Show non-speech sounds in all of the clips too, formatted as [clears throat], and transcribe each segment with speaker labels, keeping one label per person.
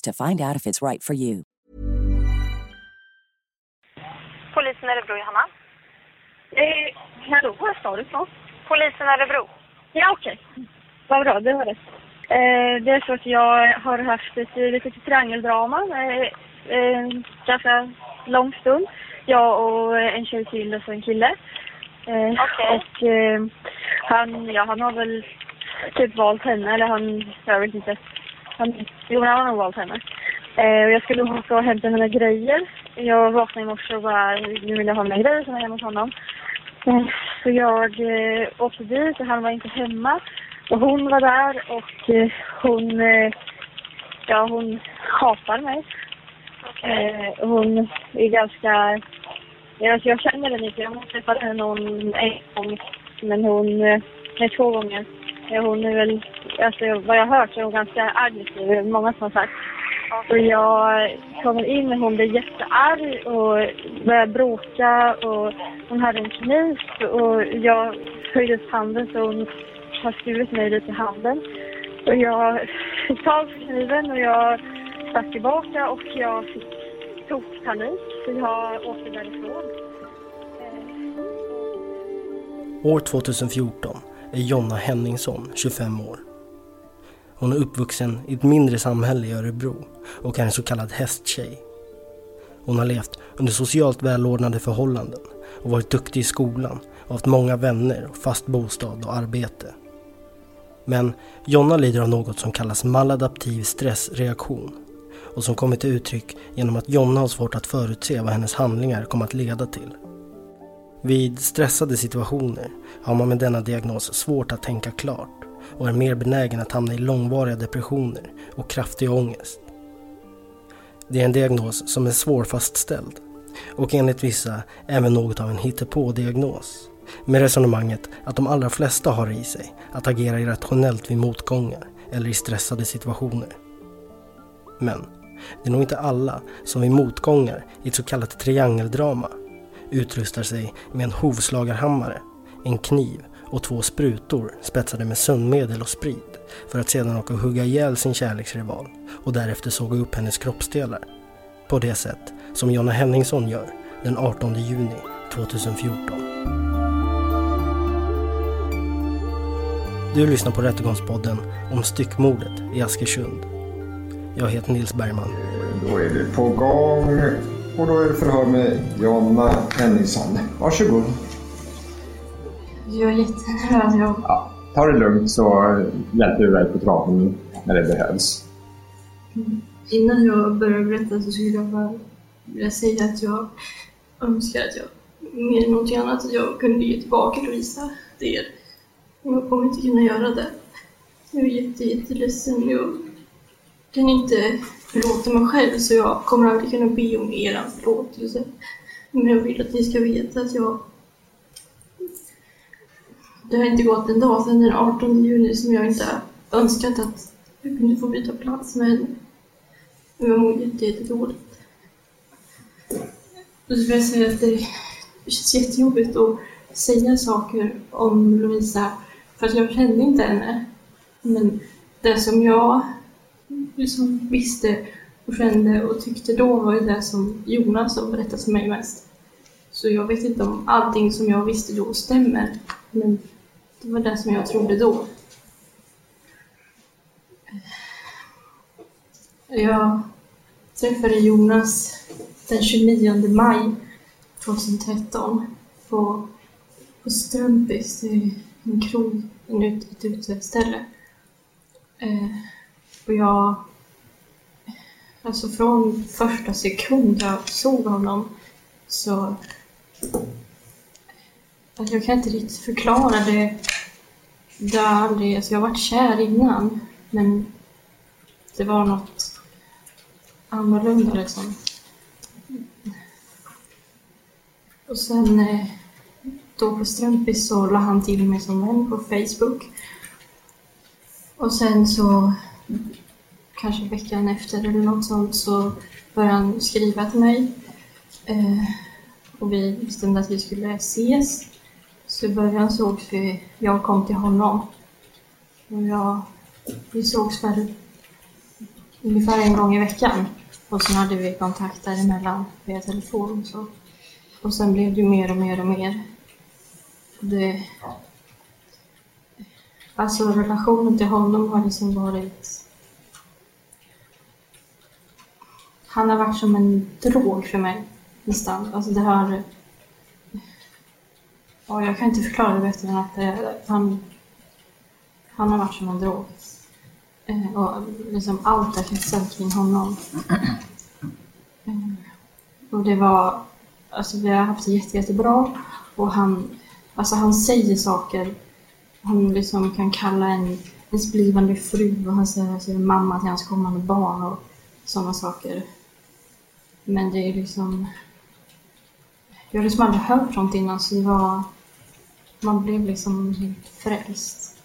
Speaker 1: to find out if it's right for you.
Speaker 2: Polisen Örebro, Johanna.
Speaker 3: Eh, hallå, var sa du ifrån?
Speaker 2: Polisen Örebro.
Speaker 3: Ja, okej. Vad bra, det var det. Eh, det är så att jag har haft ett litet triangeldrama eh, eh, ganska lång stund. Jag och en tjej till och så en kille. Eh,
Speaker 2: Okej.
Speaker 3: Och eh, han, ja, han har väl typ valt henne, eller han, jag vet inte. Han, jo, han har nog valt henne. Eh, och jag skulle åka och hämta mina grejer. Jag vaknade i morse och bara, nu vill jag ha mina grejer som är hemma hos honom. Eh, Så jag eh, åkte dit och han var inte hemma. Och hon var där och eh, hon, eh, ja hon hatar mig. Eh, hon är ganska, ja, alltså jag känner henne inte. Jag har träffat henne någon en gång. Men hon, eh, nej två gånger. Ja, hon är väl, alltså vad jag har hört så är hon ganska aggressiv. Det är många som har sagt. Och jag kommer in och hon blir jättearg och börjar bråka och hon hade en kniv och jag höjde upp handen så hon har skurit mig lite i handen. Och jag fick tag på kniven och jag stack tillbaka och jag fick tokpanik så jag åkte därifrån.
Speaker 4: År 2014 är Jonna Henningsson 25 år. Hon är uppvuxen i ett mindre samhälle i Örebro och är en så kallad hästtjej. Hon har levt under socialt välordnade förhållanden och varit duktig i skolan och haft många vänner och fast bostad och arbete. Men Jonna lider av något som kallas maladaptiv stressreaktion och som kommer till uttryck genom att Jonna har svårt att förutse vad hennes handlingar kommer att leda till. Vid stressade situationer har man med denna diagnos svårt att tänka klart och är mer benägen att hamna i långvariga depressioner och kraftig ångest. Det är en diagnos som är svårfastställd och enligt vissa även något av en hittepå-diagnos med resonemanget att de allra flesta har i sig att agera irrationellt vid motgångar eller i stressade situationer. Men det är nog inte alla som vid motgångar i ett så kallat triangeldrama utrustar sig med en hovslagarhammare, en kniv och två sprutor spetsade med sömnmedel och sprit för att sedan åka och hugga ihjäl sin kärleksrival och därefter såga upp hennes kroppsdelar. På det sätt som Jonna Henningsson gör den 18 juni 2014. Du lyssnar på Rättegångspodden om styckmordet i Askersund. Jag heter Nils Bergman.
Speaker 5: Då är vi på gång och då är det förhör med Jonna Henningsson. Varsågod.
Speaker 6: Jag är jättenervös. Jag...
Speaker 5: Ja, ta det lugnt så hjälper vi dig på traven när det behövs.
Speaker 6: Innan jag börjar berätta så skulle jag bara vilja säga att jag önskar att jag mer än någonting annat att jag kunde ge tillbaka Louisa det er. Men jag kommer inte kunna göra det. Jag är jätte, jätteledsen. Jag kan inte förlåta mig själv så jag kommer aldrig kunna be om er förlåtelse. Men jag vill att ni ska veta att jag det har inte gått en dag sedan den 18 juni som jag inte önskat att jag kunde få byta plats med henne. Men jag mår jättedåligt. Och så vill jag säga att det känns jättejobbigt att säga saker om Lovisa för att jag kände inte henne. Men det som jag liksom visste och kände och tyckte då var ju det som Jonas har berättat för mig mest. Så jag vet inte om allting som jag visste då stämmer. Men det var det som jag trodde då. Jag träffade Jonas den 29 maj 2013 på, på Strömpis, det är en krog, ett uteställe. Eh, och jag, alltså från första sekund jag såg honom så alltså jag kan inte riktigt förklara det. Det har aldrig, alltså jag har varit kär innan, men det var något annorlunda liksom. Och sen eh, då på Strömpis så la han till mig som vän på Facebook. Och sen så, kanske veckan efter eller något sånt, så började han skriva till mig. Eh, och vi bestämde att vi skulle ses. Så i början sågs vi, jag kom till honom. Och jag, vi sågs väl ungefär en gång i veckan. Och sen hade vi kontakt däremellan via telefon och så. Och sen blev det mer och mer och mer. Det, alltså relationen till honom har liksom varit... Han har varit som en drog för mig nästan. Alltså det har... Ja, jag kan inte förklara det bättre än att det, han, han har varit som en drog. Eh, och liksom allt har kretsat kring honom. Eh, och det var... Alltså vi har haft det jätte, jättebra. Och han, alltså han säger saker. Han liksom kan kalla en ens blivande fru och han säger, säger mamma till hans kommande barn och sådana saker. Men det är liksom... Jag har liksom aldrig hört sånt innan så det var... Man blev liksom helt frälst.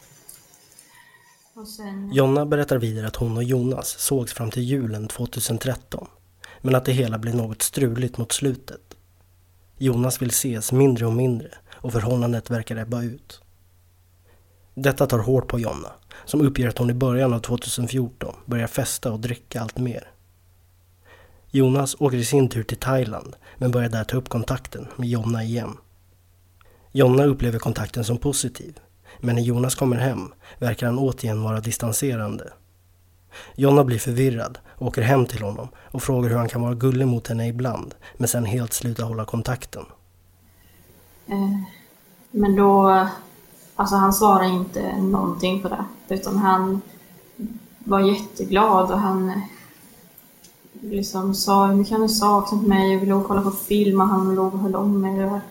Speaker 6: Och sen...
Speaker 4: Jonna berättar vidare att hon och Jonas sågs fram till julen 2013. Men att det hela blev något struligt mot slutet. Jonas vill ses mindre och mindre och förhållandet verkar ebba ut. Detta tar hårt på Jonna, som uppger att hon i början av 2014 börjar festa och dricka allt mer. Jonas åker i sin tur till Thailand men börjar där ta upp kontakten med Jonna igen. Jonna upplever kontakten som positiv, men när Jonas kommer hem verkar han återigen vara distanserande. Jonna blir förvirrad och åker hem till honom och frågar hur han kan vara gullig mot henne ibland men sen helt sluta hålla kontakten.
Speaker 6: Eh, men då, alltså han svarade inte någonting på det. Utan han var jätteglad och han liksom sa hur mycket han saknat mig, jag ville kolla på film och han låg och höll om mig.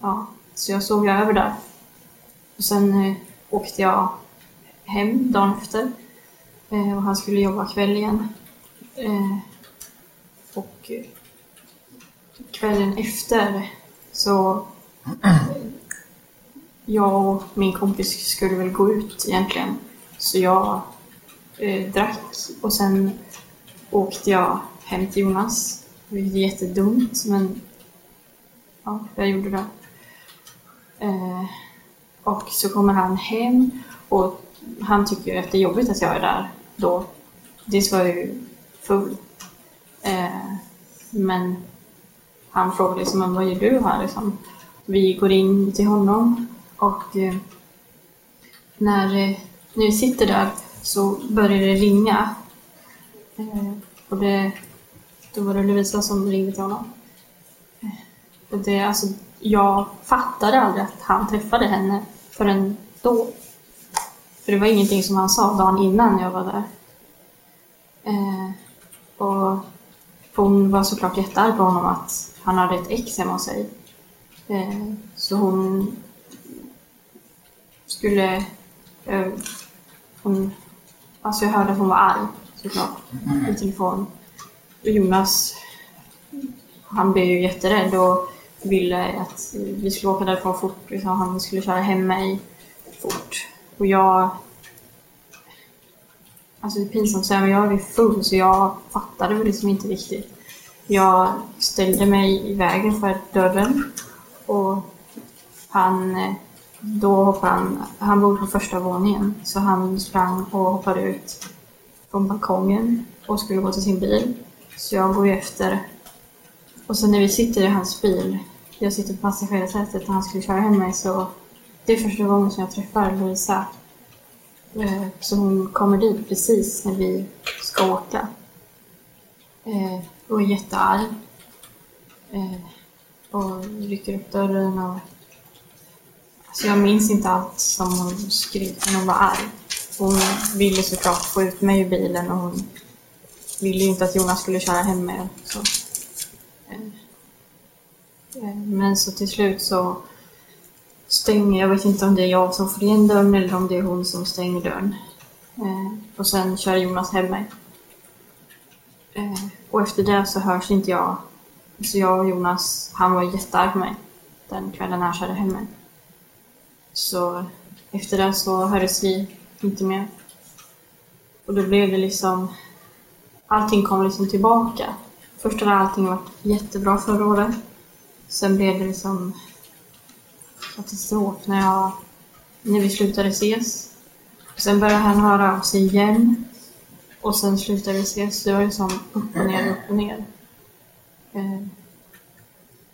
Speaker 6: Ja, så jag sov över där. Och sen eh, åkte jag hem dagen efter eh, och han skulle jobba kväll igen. Eh, och eh, kvällen efter så [clears throat] jag och min kompis skulle väl gå ut egentligen. Så jag eh, drack och sen åkte jag hem till Jonas. Det är jättedumt men ja, jag gjorde det. Eh, och så kommer han hem och han tycker ju att det är jobbigt att jag är där då. Dels var jag ju full. Eh, men han frågar liksom, vad gör du här liksom? Vi går in till honom och eh, när, eh, när vi sitter där så börjar det ringa. Eh, och det, då var det Lovisa som ringde till honom. Och det, alltså, jag fattade aldrig att han träffade henne förrän då. För det var ingenting som han sa dagen innan jag var där. Eh, och hon var såklart jättearg på honom att han hade ett ex hemma hos sig. Eh, så hon skulle... Eh, hon, alltså jag hörde att hon var arg såklart i telefon. Och Jonas, han blev ju jätterädd och ville att vi skulle åka därifrån fort. Liksom, han skulle köra hem mig fort. Och jag... Alltså det är pinsamt att säga, men jag är full så jag fattade väl liksom inte riktigt. Jag ställde mig i vägen för dörren och han... Då hoppade han... Han bor på första våningen så han sprang och hoppade ut från balkongen och skulle gå till sin bil. Så jag går ju efter. Och sen när vi sitter i hans bil jag sitter på passagerarsätet och han skulle köra hem mig så det är första gången som jag träffar Lovisa. Eh, så hon kommer dit precis när vi ska åka. Eh, och är jättearg. Eh, och rycker upp dörren och... Alltså jag minns inte allt som hon skrek när hon var arg. Hon ville såklart få ut mig ur bilen och hon ville inte att Jonas skulle köra hem med. Så. Eh, eh, men så till slut så stänger, jag vet inte om det är jag som får igen dörren eller om det är hon som stänger dörren. Eh, och sen kör Jonas hem mig. Och efter det så hörs inte jag. Så jag och Jonas, han var jättearg på mig den kvällen han körde hem mig. Så efter det så hördes vi inte mer. Och då blev det liksom, allting kom liksom tillbaka. Först hade allting varit jättebra förra året. Sen blev det liksom katastrof när, jag, när vi slutade ses. Sen började han höra av sig igen. Och sen slutade vi ses. Det var liksom upp och ner, upp och ner. Eh,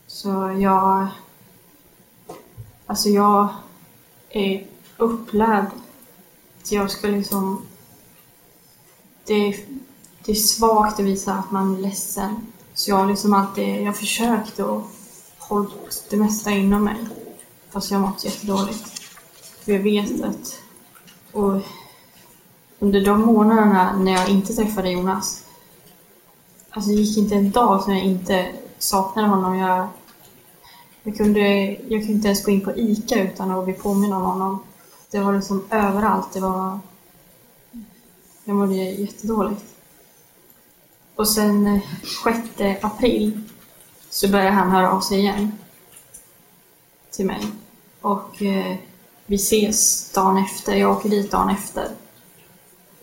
Speaker 6: så jag... Alltså jag är upplärd. Så jag ska liksom... Det är, det är svagt att visa att man är ledsen. Så jag har liksom alltid... Jag försökt att hålla det mesta inom mig. Fast jag har mått jättedåligt. För jag vet att... Och under de månaderna när jag inte träffade Jonas. Alltså det gick inte en dag som jag inte saknade honom. Jag, jag, kunde, jag kunde inte ens gå in på ICA utan att bli påminn om honom. Det var liksom överallt. Det var... Jag mådde jättedåligt. Och sen eh, 6 april så började han höra av sig igen. Till mig. Och eh, vi ses dagen efter. Jag åker dit dagen efter.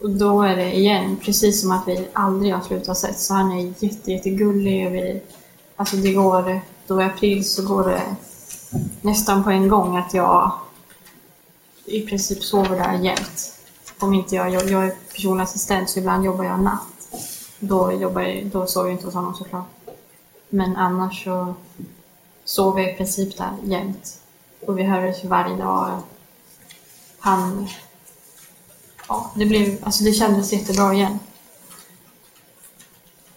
Speaker 6: Och då är det igen, precis som att vi aldrig har slutat sett. Så han är jätte, jättegullig och vi... Alltså det går... Då i april så går det nästan på en gång att jag i princip sover där jämt. Om inte jag, jag, jag är personlig assistent så ibland jobbar jag natt. Då, jobbar jag, då sover jag inte hos honom såklart. Men annars så sover jag i princip där jämt. Och vi hördes varje dag. Han... Ja, det blev... Alltså det kändes jättebra igen.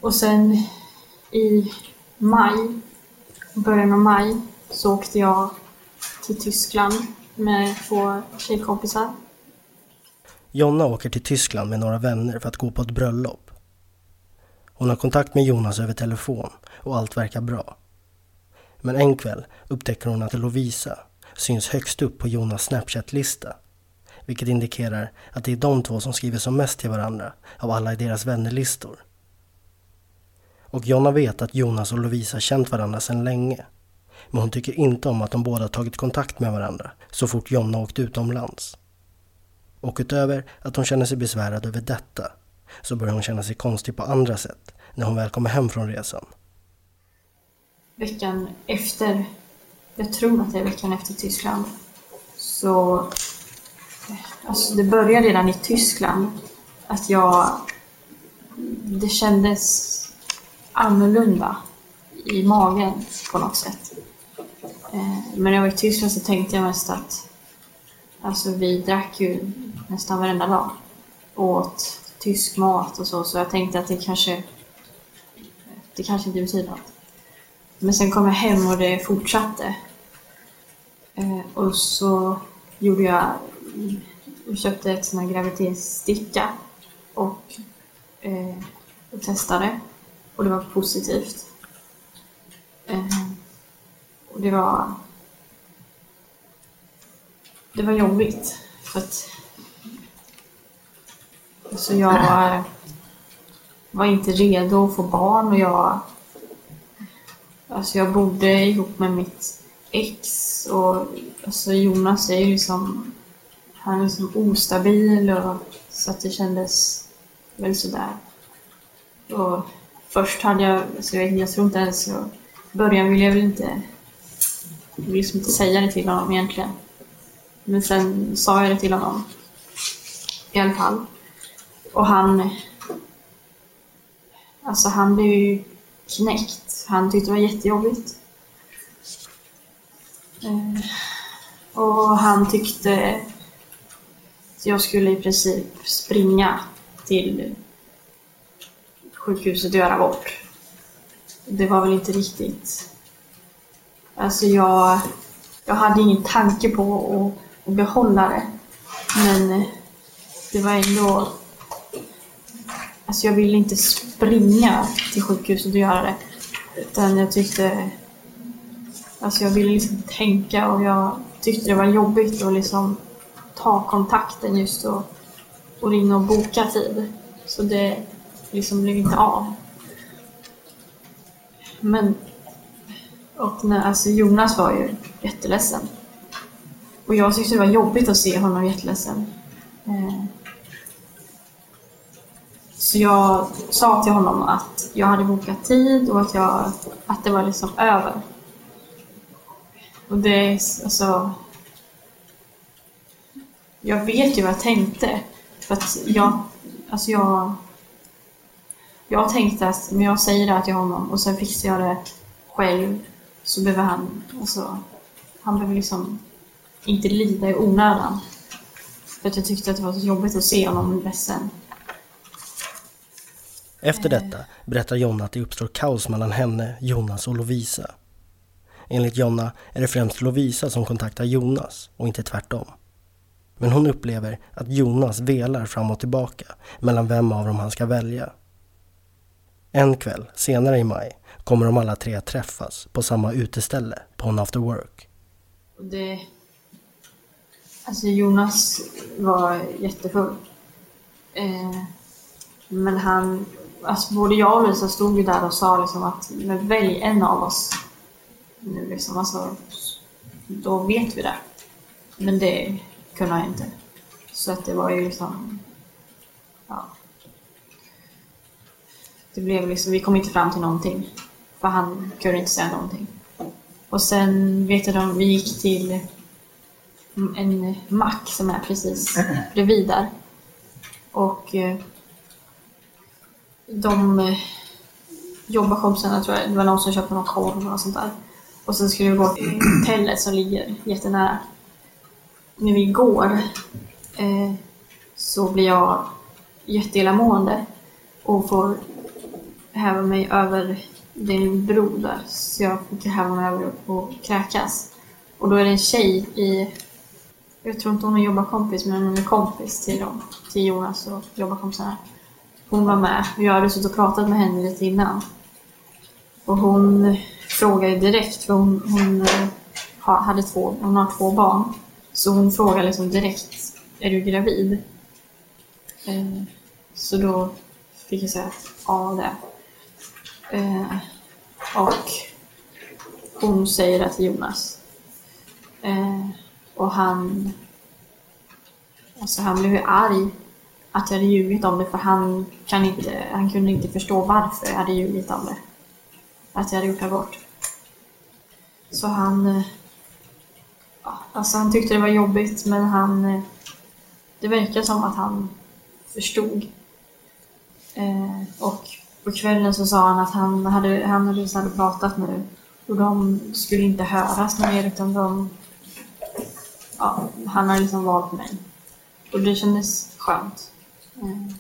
Speaker 6: Och sen i maj, början av maj, så åkte jag till Tyskland med två tjejkompisar.
Speaker 4: Jonna åker till Tyskland med några vänner för att gå på ett bröllop. Hon har kontakt med Jonas över telefon och allt verkar bra. Men en kväll upptäcker hon att Lovisa syns högst upp på Jonas Snapchat-lista. Vilket indikerar att det är de två som skriver som mest till varandra av alla i deras vännerlistor. Och Jonna vet att Jonas och Lovisa känt varandra sedan länge. Men hon tycker inte om att de båda tagit kontakt med varandra så fort Jonna åkt utomlands. Och utöver att hon känner sig besvärad över detta så börjar hon känna sig konstig på andra sätt när hon väl kommer hem från resan.
Speaker 6: Veckan efter, jag tror att det är veckan efter Tyskland, så... Eh, alltså det började redan i Tyskland att jag... Det kändes annorlunda i magen på något sätt. Eh, men när jag var i Tyskland så tänkte jag mest att alltså vi drack ju nästan varenda dag. Och åt tysk mat och så, så jag tänkte att det kanske det kanske inte betyder något. Men sen kom jag hem och det fortsatte. Eh, och så gjorde jag, jag köpte ett sån här graviditetssticka och, eh, och testade. Och det var positivt. Och det var... Det var jobbigt. För att... Så jag var, var inte redo att få barn och jag... Alltså jag bodde ihop med mitt ex och alltså Jonas är ju liksom... Han är liksom ostabil och så att det kändes väl sådär. Och först hade jag, alltså jag, jag tror inte ens jag, i början ville jag väl inte, jag ville liksom inte säga det till honom egentligen. Men sen sa jag det till honom. I alla fall. Och han, alltså han blev ju knäckt. Han tyckte det var jättejobbigt. Eh, och han tyckte att jag skulle i princip springa till sjukhuset och göra abort. Det var väl inte riktigt... Alltså jag, jag hade ingen tanke på att, att behålla det. Men eh, det var ändå... Alltså jag ville inte springa till sjukhuset och göra det. Utan jag tyckte... Alltså jag ville liksom tänka och jag tyckte det var jobbigt att liksom ta kontakten just och, och ringa och boka tid. Så det liksom blev inte av. Men... Och när, alltså Jonas var ju jätteledsen. Och jag tyckte det var jobbigt att se honom jätteledsen. Eh, så jag sa till honom att jag hade bokat tid och att, jag, att det var liksom över. Och det är alltså... Jag vet ju vad jag tänkte. För att jag... Alltså jag... Jag tänkte att men jag säger det här till honom och sen fixar jag det själv så behöver han... Alltså, han behöver liksom inte lida i onödan. För att jag tyckte att det var så jobbigt att se honom ledsen.
Speaker 4: Efter detta berättar Jonna att det uppstår kaos mellan henne, Jonas och Lovisa. Enligt Jonna är det främst Lovisa som kontaktar Jonas och inte tvärtom. Men hon upplever att Jonas velar fram och tillbaka mellan vem av dem han ska välja. En kväll senare i maj kommer de alla tre att träffas på samma uteställe på en after work.
Speaker 6: Det... Alltså Jonas var jättefull. Eh, men han... Alltså både jag och Lisa stod ju där och sa liksom att men välj en av oss. Nu liksom, alltså, då vet vi det. Men det kunde han inte. Så att det var ju liksom... Ja. Det blev liksom, vi kom inte fram till någonting. För han kunde inte säga någonting. Och sen vet jag vi gick till en mack som är precis bredvid där. Och eh, de eh, jobbarkompisarna tror jag, det var någon som köpte någon korv och sånt där. Och sen skulle vi gå till hotellet som ligger jättenära. När vi går eh, så blir jag jätteillamående och får häva mig över det är en bro där, så jag fick häva mig över och kräkas. Och då är det en tjej i, jag tror inte hon är jobbarkompis, men hon är kompis till dem, till Jonas och jobbarkompisarna. Hon var med och jag hade suttit och pratat med henne lite innan. Och hon frågade direkt, för hon, hon eh, hade två, hon har två barn. Så hon frågade liksom direkt, är du gravid? Eh, så då fick jag säga att ja, det är Eh, och hon säger det till Jonas. Eh, och han... Alltså han blev ju arg att jag hade ljugit om det för han, kan inte, han kunde inte förstå varför jag hade ljugit om det. Att jag hade gjort abort. Så han... Eh, ja, alltså han tyckte det var jobbigt men han... Eh, det verkar som att han förstod. Eh, och på kvällen så sa han att han, hade, han och Lisa hade pratat nu och de skulle inte höras mer utan de... Ja, han har liksom valt mig. Och det kändes skönt. Mm.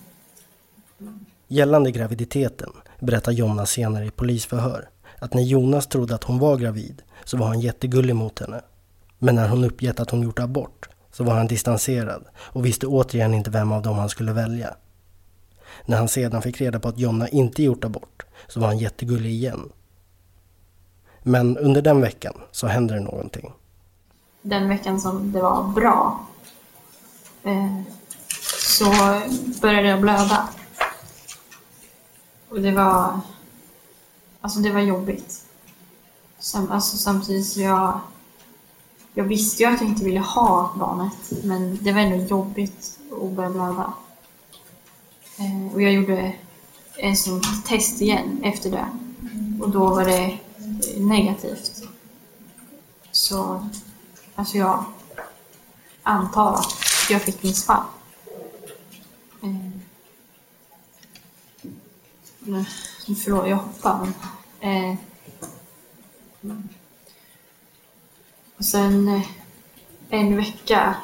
Speaker 4: Gällande graviditeten berättar Jonna senare i polisförhör att när Jonas trodde att hon var gravid så var han jättegullig mot henne. Men när hon uppgett att hon gjort abort så var han distanserad och visste återigen inte vem av dem han skulle välja. När han sedan fick reda på att Jonna inte gjort abort så var han jättegullig igen. Men under den veckan så hände det någonting.
Speaker 6: Den veckan som det var bra eh, så började jag blöda. Och det var... Alltså det var jobbigt. Sam, alltså samtidigt så jag... Jag visste ju att jag inte ville ha barnet, men det var ändå jobbigt att börja blöda. Eh, och jag gjorde en sån test igen efter det. Och då var det negativt. Så alltså jag antar att jag fick missfall. Eh, förlåt, jag hoppar. Eh, och sen eh, en vecka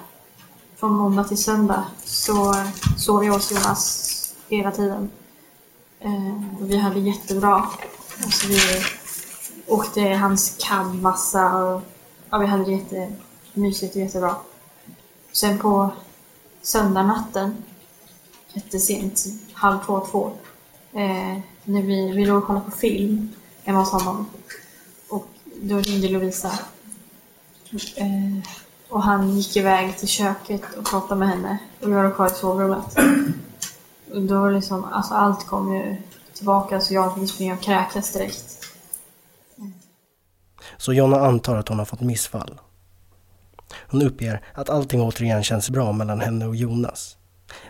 Speaker 6: från måndag till söndag så sov jag hos Jonas hela tiden. Eh, och vi hade jättebra. Alltså vi åkte hans cab massa och ja, vi hade det jättemysigt och jättebra. Sen på söndagnatten, jättesent, halv två, två, eh, när vi, vi låg och kollade på film hemma hos honom. Och då ringde Lovisa. Eh, och han gick iväg till köket och pratade med henne. Och jag var kvar i sovrummet. Då liksom, alltså allt kom ju tillbaka så jag liksom fick springa och kräkas direkt.
Speaker 4: Så Jonna antar att hon har fått missfall. Hon uppger att allting återigen känns bra mellan henne och Jonas.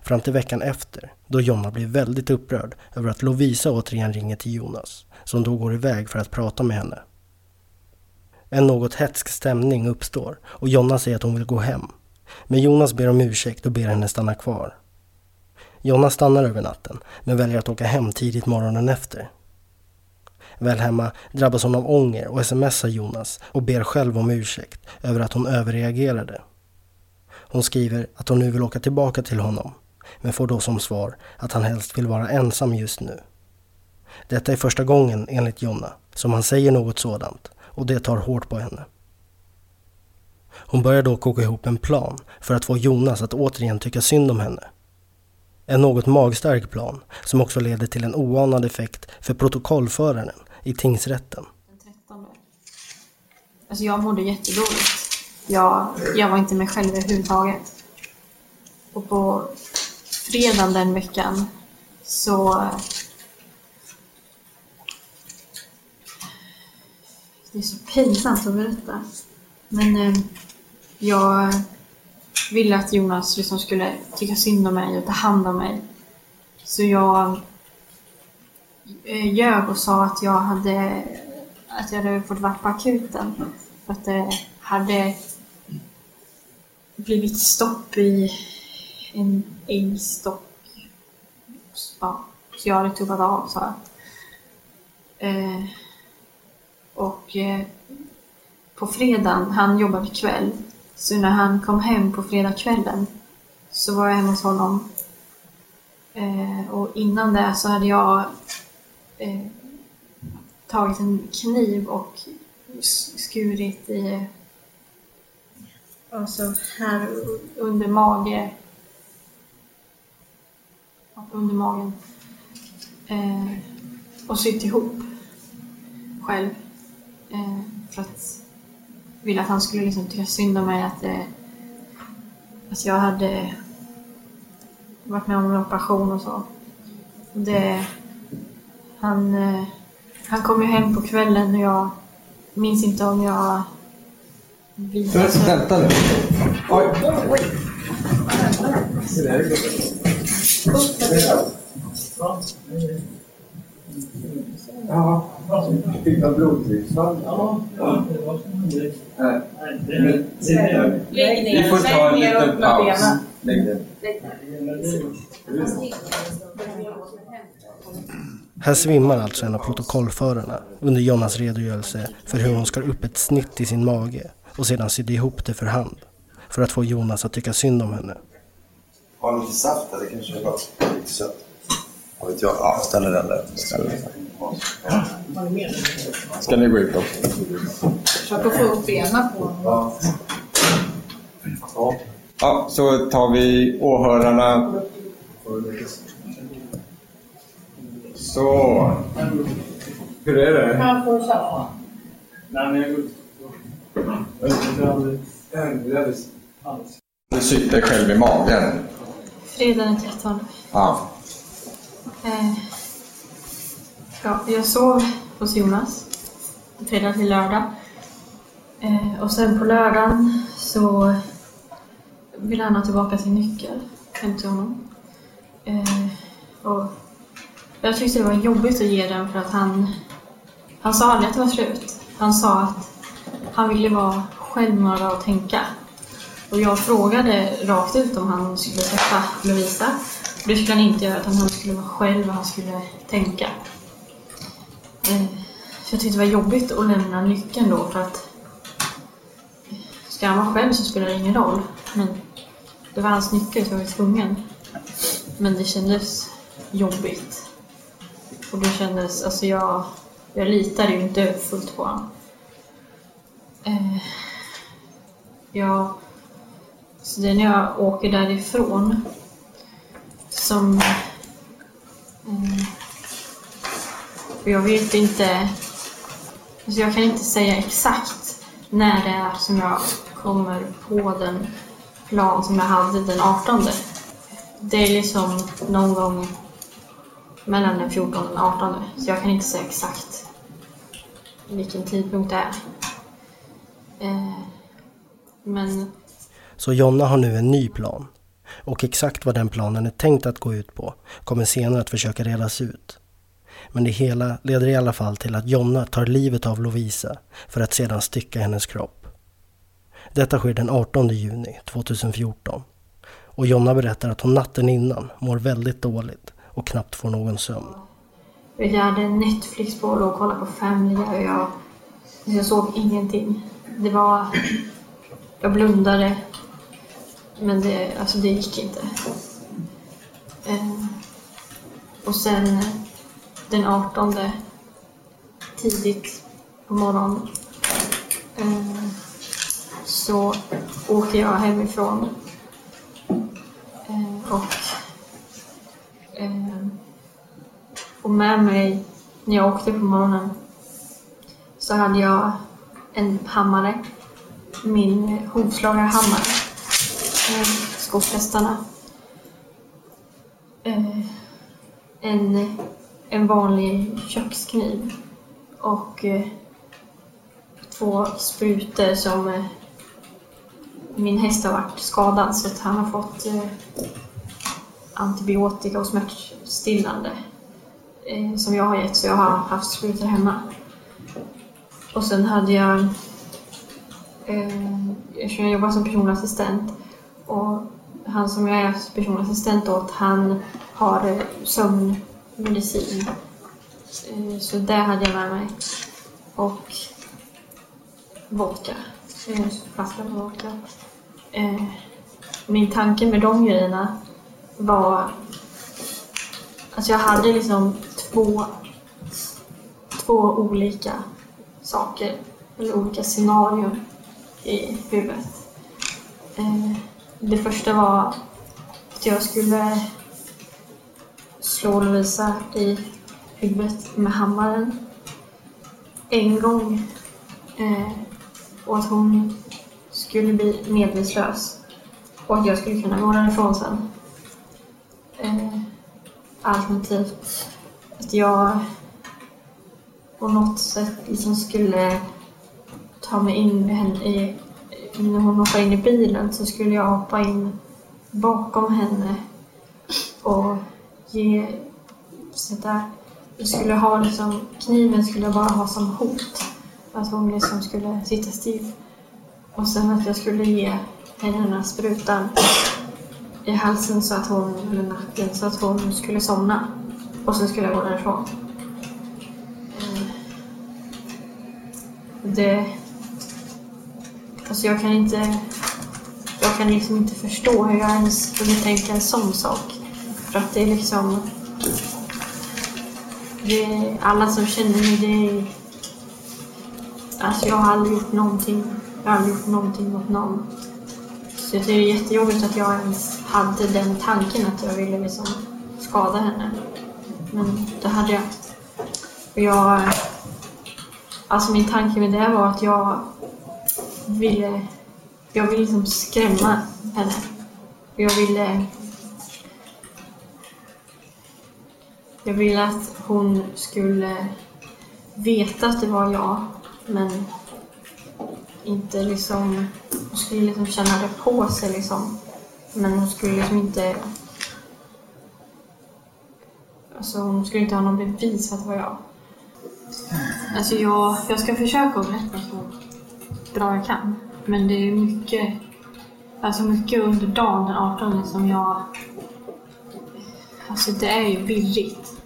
Speaker 4: Fram till veckan efter, då Jonna blir väldigt upprörd över att Lovisa återigen ringer till Jonas, som då går iväg för att prata med henne. En något hetsk stämning uppstår och Jonna säger att hon vill gå hem. Men Jonas ber om ursäkt och ber henne stanna kvar. Jonna stannar över natten, men väljer att åka hem tidigt morgonen efter. Väl hemma drabbas hon av ånger och smsar Jonas och ber själv om ursäkt över att hon överreagerade. Hon skriver att hon nu vill åka tillbaka till honom, men får då som svar att han helst vill vara ensam just nu. Detta är första gången, enligt Jonna, som han säger något sådant och det tar hårt på henne. Hon börjar då koka ihop en plan för att få Jonas att återigen tycka synd om henne. En något magstark plan som också leder till en oanad effekt för protokollföraren i tingsrätten.
Speaker 6: Alltså jag mådde jättedåligt. Jag, jag var inte mig själv överhuvudtaget. Och på fredagen den veckan så... Det är så pinsamt att berätta. Men eh, jag ville att Jonas liksom skulle tycka synd om mig och ta hand om mig. Så jag eh, ljög och sa att jag hade, att jag hade fått vara på akuten. För att det hade blivit stopp i en äggstock. Ja, så jag hade tuppat av, sa jag. Eh, och eh, på fredagen, han jobbade kväll, så när han kom hem på fredagskvällen så var jag hemma hos honom. Eh, och innan det så hade jag eh, tagit en kniv och skurit i alltså här under mage under magen eh, och sytt ihop själv eh, för att ville att han skulle liksom tycka synd om mig att, eh, att jag hade varit med om en operation och så. Det, han, eh, han kom ju hem på kvällen och jag minns inte om jag
Speaker 5: Vänta, vänta nu. Oj. Ja, fick blodtrycksfall? Ja, det var som Vi får ta en liten paus. Lägg den.
Speaker 4: Här svimmar alltså en av protokollförarna under Jonas redogörelse för hur hon skar upp ett snitt i sin mage och sedan sydde ihop det för hand för att få Jonas att tycka synd om henne.
Speaker 7: Har lite saft där, det kanske är gott. Lite sött. Vad vet jag? Ja, ställer den där. Ställer den där.
Speaker 5: Ska ni gå ut då?
Speaker 8: Försök att få upp benen på honom.
Speaker 5: Ja. Ja, så tar vi åhörarna. Så. Hur är det?
Speaker 8: Han får köra.
Speaker 5: Du sitter själv i magen.
Speaker 6: Fredag den 13.
Speaker 5: Ja.
Speaker 6: Eh, ja, jag sov hos Jonas fredag till lördag. Eh, och sen på lördagen så ville han ha tillbaka sin nyckel hem till honom. Eh, och jag tyckte det var jobbigt att ge den för att han, han sa aldrig att det var slut. Han sa att han ville vara själv och tänka. Och jag frågade rakt ut om han skulle träffa Lovisa. Det skulle han inte göra, utan han skulle vara själv och han skulle tänka. Eh, så jag tyckte det var jobbigt att lämna nyckeln då för att ska han vara själv så spelar det ingen roll. Men det var hans nyckel så jag var tvungen. Men det kändes jobbigt. Och det kändes, alltså jag, jag litade ju inte fullt på honom. Eh, jag, så det är när jag åker därifrån som... Eh, jag vet inte... Alltså jag kan inte säga exakt när det är som jag kommer på den plan som jag hade den 18. Det är liksom någon gång mellan den 14 och den 18. Så jag kan inte säga exakt vilken tidpunkt det är. Eh, men
Speaker 4: Så Jonna har nu en ny plan. Och exakt vad den planen är tänkt att gå ut på kommer senare att försöka redas ut. Men det hela leder i alla fall till att Jonna tar livet av Lovisa för att sedan stycka hennes kropp. Detta sker den 18 juni 2014. Och Jonna berättar att hon natten innan mår väldigt dåligt och knappt får någon sömn.
Speaker 6: Jag hade Netflix på och kollade på Family och jag, jag såg ingenting. Det var... Jag blundade. Men det, alltså det gick inte. Eh, och sen den 18 tidigt på morgonen eh, så åkte jag hemifrån. Eh, och eh, och med mig när jag åkte på morgonen så hade jag en hammare, min hovslagarhammare, Eh, eh, en, en vanlig kökskniv och eh, två sprutor som eh, min häst har varit skadad så att han har fått antibiotika och smärtstillande som jag har gett så jag har haft sprutor hemma. Och sen hade jag, eftersom jag jobbar som personlig assistent och han som jag är personlig assistent åt han har sömnmedicin. Eh, så det hade jag med mig. Och vodka. Eh, flaska med vodka. Eh, min tanke med de grejerna var... Alltså jag hade liksom två, två olika saker, eller olika scenarion i huvudet. Det första var att jag skulle slå Lovisa i huvudet med hammaren en gång eh, och att hon skulle bli medvetslös och att jag skulle kunna gå därifrån sen. Eh, alternativt att jag på något sätt liksom skulle ta mig in med henne i, när hon hoppade in i bilen så skulle jag hoppa in bakom henne och ge sådär. jag skulle ha liksom, kniven skulle jag bara ha som hot. Att hon liksom skulle sitta still. Och sen att jag skulle ge henne den här sprutan i halsen så att hon, eller nacken, så att hon skulle somna. Och sen skulle jag gå därifrån. Mm. Det... Alltså jag kan inte... Jag kan liksom inte förstå hur jag ens kunde tänka en sån sak. För att det är liksom... Det är, alla som känner mig, det är... Alltså jag har aldrig gjort någonting. Jag har aldrig gjort någonting mot någon. Så jag tycker det är jättejobbigt att jag ens hade den tanken att jag ville liksom skada henne. Men det hade jag. Och jag... Alltså min tanke med det var att jag ville... Jag ville liksom skrämma henne. Jag ville... Eh, jag ville att hon skulle veta att det var jag, men inte liksom... Hon skulle liksom känna det på sig liksom. Men hon skulle liksom inte... Alltså hon skulle inte ha någon bevis för att det var jag. Alltså jag, jag ska försöka att berätta så bra jag kan. Men det är mycket, alltså mycket under dagen den 18 som jag... Alltså det är ju virrigt.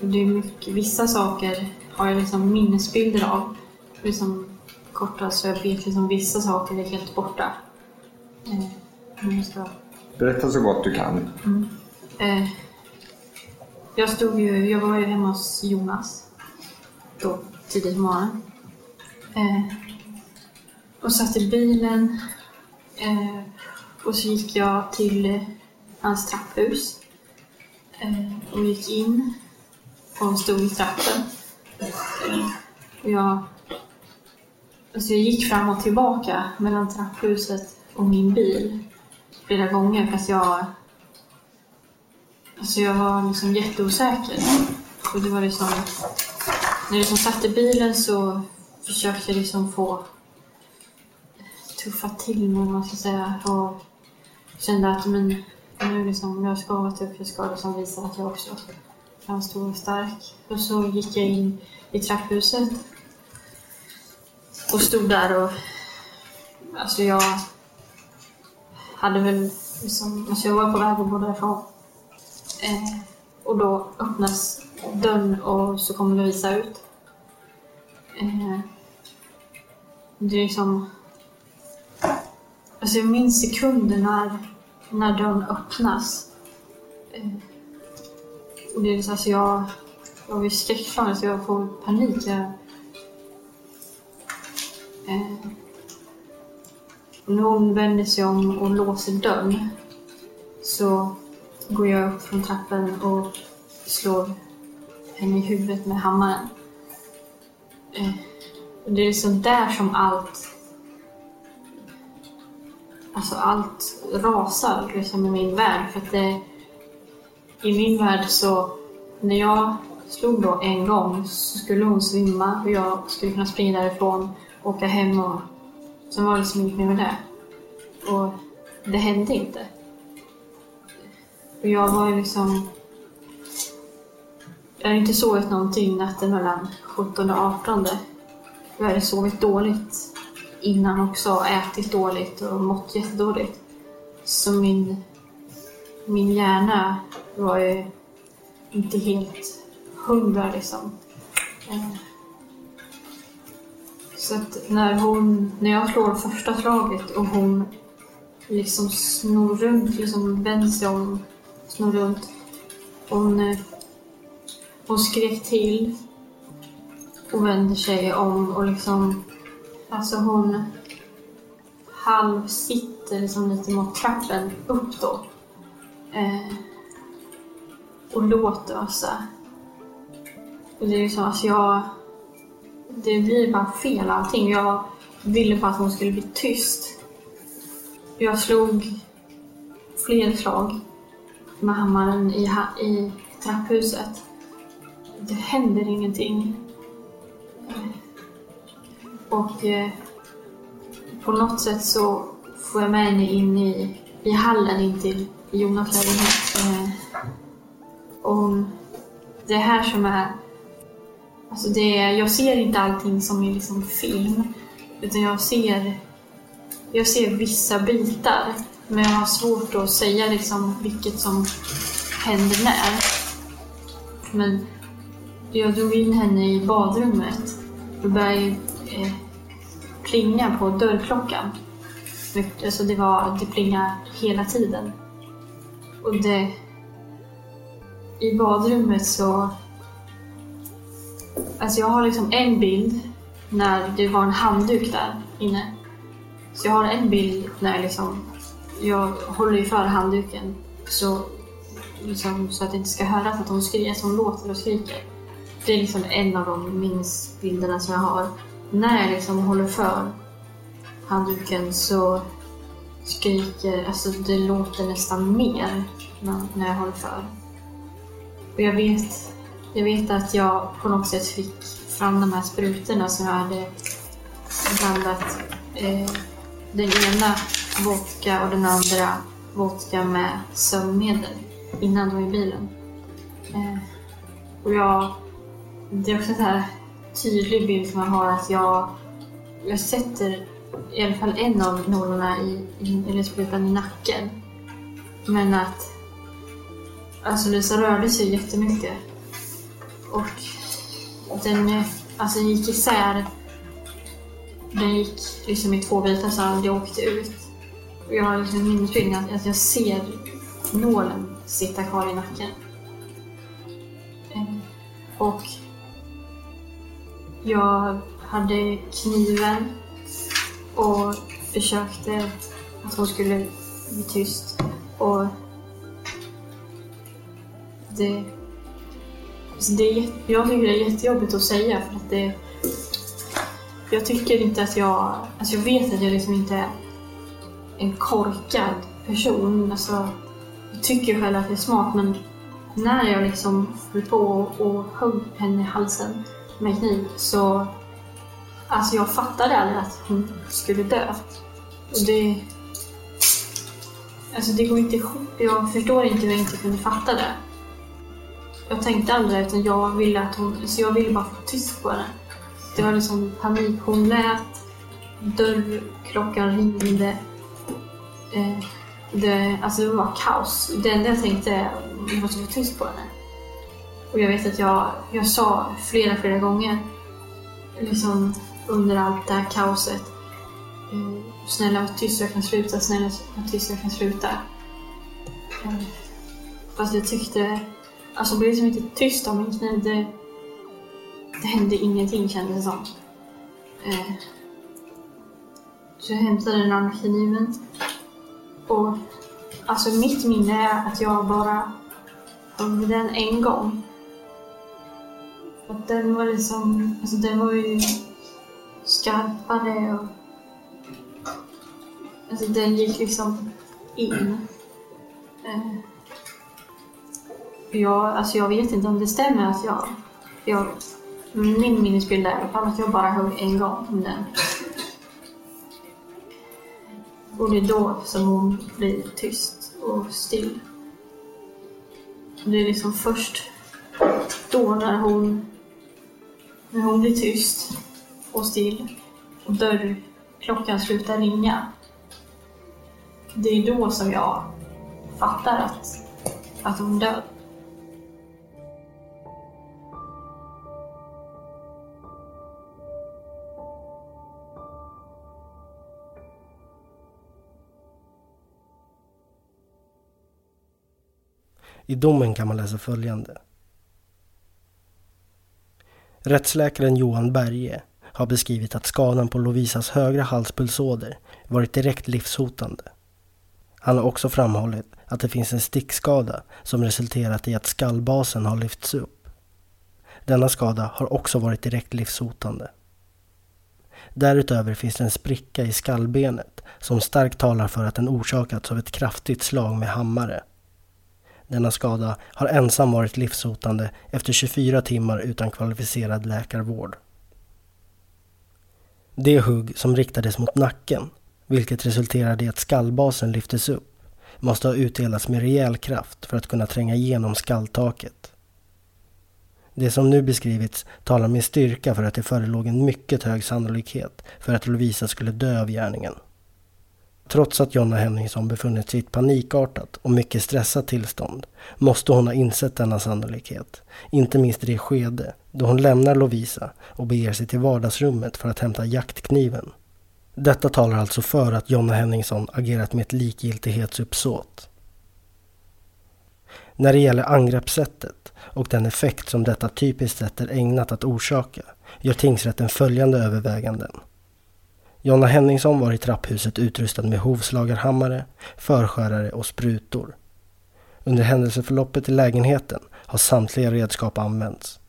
Speaker 6: Det är mycket, vissa saker har jag liksom minnesbilder av. Liksom korta så jag vet liksom vissa saker är helt borta. Eh, ska
Speaker 5: Berätta så gott du kan.
Speaker 6: Eh, jag stod ju, jag var ju hemma hos Jonas då tidigt på morgonen. Eh, och satt i bilen eh, och så gick jag till eh, hans trapphus eh, och gick in och stod i trappen. Eh, och jag, alltså jag gick fram och tillbaka mellan trapphuset och min bil flera gånger för att jag Alltså jag var liksom jätteosäker. Och det var liksom... När jag liksom satt i bilen så försökte jag liksom få tuffa till mig, man ska säga. Och kände att men, nu liksom, jag ska vara tuff, jag ska liksom visa att jag också kan stå stark. Och så gick jag in i trapphuset och stod där och... Alltså jag hade väl liksom... Alltså jag var på väg att gå därifrån. Eh, och då öppnas dörren och så kommer Lovisa ut. Eh, det är liksom... Alltså jag minns sekunder när, när dörren öppnas. Eh, och det är så alltså jag, jag var skräckslagen så jag får panik. Jag, eh, när hon vänder sig om och låser dörren så går jag upp från trappan och slår henne i huvudet med hammaren. Eh, det är liksom där som allt Alltså allt rasar liksom i min värld. För att det, I min värld så, när jag slog då en gång så skulle hon svimma och jag skulle kunna springa därifrån, åka hem och sen var det liksom inget mer med det. Och det hände inte. Och jag var ju liksom... Jag hade inte sovit någonting natten mellan 17 och 18. Jag hade sovit dåligt innan också, ätit dåligt och mått jättedåligt. Så min, min hjärna var ju inte helt hundra liksom. Eh. Så att när hon, när jag slår första slaget och hon liksom snor runt, liksom vänder sig om, snor runt. Hon, eh, hon skrek till och vänder sig om och liksom, alltså hon halvsitter liksom lite mot trappen upp då. Eh, och låter ösa. Och det är ju så, alltså jag, det blir bara fel allting. Jag ville bara att hon skulle bli tyst. Jag slog fler slag med hammaren i, ha- i trapphuset. Det händer ingenting. Och eh, på något sätt så får jag med henne in i, i hallen in till Jonas lägenhet. Eh, det är här som är... Alltså det är, jag ser inte allting som i liksom film. Utan jag ser, jag ser vissa bitar. Men jag har svårt att säga liksom vilket som händer när. Men jag drog in henne i badrummet. Då började eh, plinga på dörrklockan. Alltså det, var, det plingade hela tiden. Och det... I badrummet så... Alltså jag har liksom en bild när det var en handduk där inne. Så jag har en bild när liksom jag håller ju för handduken så, liksom, så att det inte ska höras att hon skriker, att hon låter och skriker. Det är liksom en av de minnesbilderna som jag har. När jag liksom håller för handduken så skriker, alltså det låter nästan mer när, jag håller för. Och jag vet, jag vet att jag på något sätt fick fram de här sprutorna som jag hade blandat eh, den ena vodka och den andra vodka med sömnmedel innan då i bilen. Eh, och jag, det är också så här tydlig bild som jag har att jag, jag sätter i alla fall en av nålarna i, i, eller sprutan i nacken. Men att alltså Lisa rörde sig jättemycket. Och den, alltså den gick isär. Den gick liksom i två bitar så att jag åkte ut. Och jag har liksom en att, att jag ser nålen sitta kvar i nacken. Eh, och jag hade kniven och försökte att hon skulle bli tyst. Och det, alltså det är, jag tycker det är jättejobbigt att säga för att det jag tycker inte att jag, alltså jag vet att jag liksom inte är en korkad person. Alltså, jag tycker själv att jag är smart men när jag liksom höll på och högg henne i halsen med kniv så alltså jag fattade aldrig att hon skulle dö. Och det, alltså det går inte ihop. Jag förstår inte hur jag inte kunde fatta det. Jag tänkte aldrig utan jag ville att hon, så jag ville bara få tyst på henne. Det var liksom panik. Hon lät, dörrklockan ringde. Eh, det, alltså det var kaos. Det enda jag tänkte var att jag måste få tyst på henne. Och jag vet att jag, jag sa flera, flera gånger liksom under allt det här kaoset. Eh, snälla var tyst så jag kan sluta, snälla var tyst så jag kan sluta. Eh, fast jag tyckte, alltså blev liksom inte tyst om min kniv. Det, det hände ingenting kändes det som. Eh, så jag hämtade den andra kniven. Och alltså mitt minne är att jag bara högg den en gång. Och den var liksom, alltså den var ju skarpare och alltså den gick liksom in. Eh, jag, alltså jag vet inte om det stämmer att jag, jag min minnesbild är i alla fall att jag bara högg en gång om den. Och det är då som hon blir tyst och still. Det är liksom först då när hon, när hon blir tyst och still och dörrklockan slutar ringa. Det är då som jag fattar att, att hon dör.
Speaker 4: I domen kan man läsa följande. Rättsläkaren Johan Berge har beskrivit att skadan på Lovisas högra halspulsåder varit direkt livshotande. Han har också framhållit att det finns en stickskada som resulterat i att skallbasen har lyfts upp. Denna skada har också varit direkt livshotande. Därutöver finns det en spricka i skallbenet som starkt talar för att den orsakats av ett kraftigt slag med hammare. Denna skada har ensam varit livshotande efter 24 timmar utan kvalificerad läkarvård. Det hugg som riktades mot nacken, vilket resulterade i att skallbasen lyftes upp, måste ha utdelats med rejäl kraft för att kunna tränga igenom skalltaket. Det som nu beskrivits talar med styrka för att det förelåg en mycket hög sannolikhet för att Lovisa skulle dö av gärningen. Trots att Jonna Henningsson befunnit sig i ett panikartat och mycket stressat tillstånd måste hon ha insett denna sannolikhet. Inte minst i det skede då hon lämnar Lovisa och beger sig till vardagsrummet för att hämta jaktkniven. Detta talar alltså för att Jonna Henningsson agerat med ett likgiltighetsuppsåt. När det gäller angreppssättet och den effekt som detta typiskt sett är ägnat att orsaka gör tingsrätten följande överväganden. Jonna Henningsson var i trapphuset utrustad med hovslagarhammare, förskärare och sprutor. Under händelseförloppet i lägenheten har samtliga redskap använts.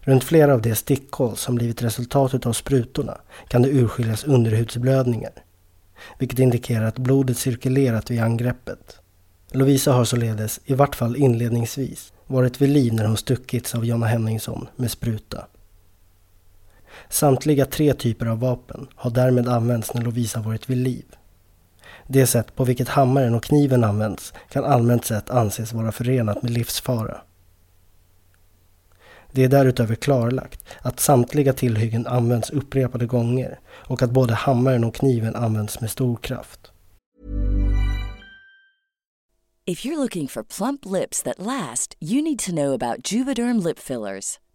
Speaker 4: Runt flera av de stickhål som blivit resultatet av sprutorna kan det urskiljas underhudsblödningar, vilket indikerar att blodet cirkulerat vid angreppet. Lovisa har således, i vart fall inledningsvis, varit vid liv när hon stuckits av Jonna Henningsson med spruta. Samtliga tre typer av vapen har därmed använts när Lovisa varit vid liv. Det sätt på vilket hammaren och kniven används kan allmänt sett anses vara förenat med livsfara. Det är därutöver klarlagt att samtliga tillhyggen används upprepade gånger och att både hammaren och kniven används med stor kraft.
Speaker 1: If you're looking for plump lips that last, you need to know about Juvederm lip fillers.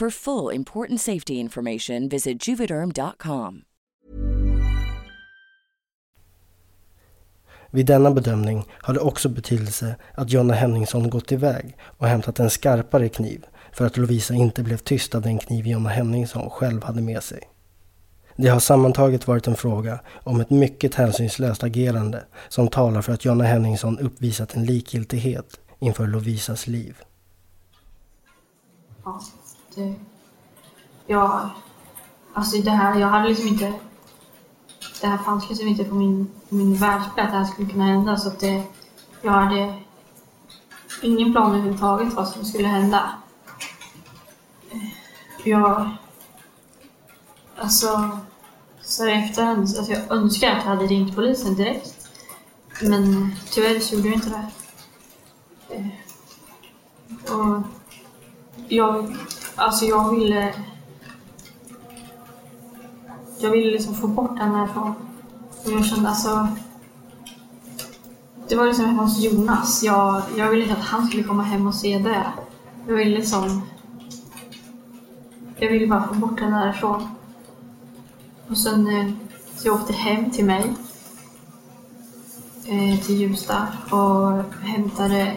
Speaker 1: For full important safety information, visit juvederm.com.
Speaker 4: Vid denna bedömning har det också betydelse att Jonna Henningsson gått iväg och hämtat en skarpare kniv för att Lovisa inte blev tyst av den kniv Jonna Henningsson själv hade med sig. Det har sammantaget varit en fråga om ett mycket hänsynslöst agerande som talar för att Jonna Henningsson uppvisat en likgiltighet inför Lovisas liv.
Speaker 6: Ja, Eh, jag... Alltså det här, jag hade liksom inte... Det här fanns liksom inte på min, min världsbild att det här skulle kunna hända så att det... Jag hade ingen plan överhuvudtaget vad som skulle hända. Eh, jag... Alltså... Så i efterhand, alltså jag önskar att jag hade ringt polisen direkt. Men tyvärr så gjorde jag inte det. Och jag, alltså jag ville... Eh, jag ville liksom få bort henne härifrån. Och jag kände alltså... Det var liksom hemma hos Jonas. Jag, jag ville inte att han skulle komma hem och se det. Jag ville liksom... Jag ville bara få bort henne därifrån. Och sen eh, så jag åkte hem till mig. Eh, till Ljusdal. och hämtade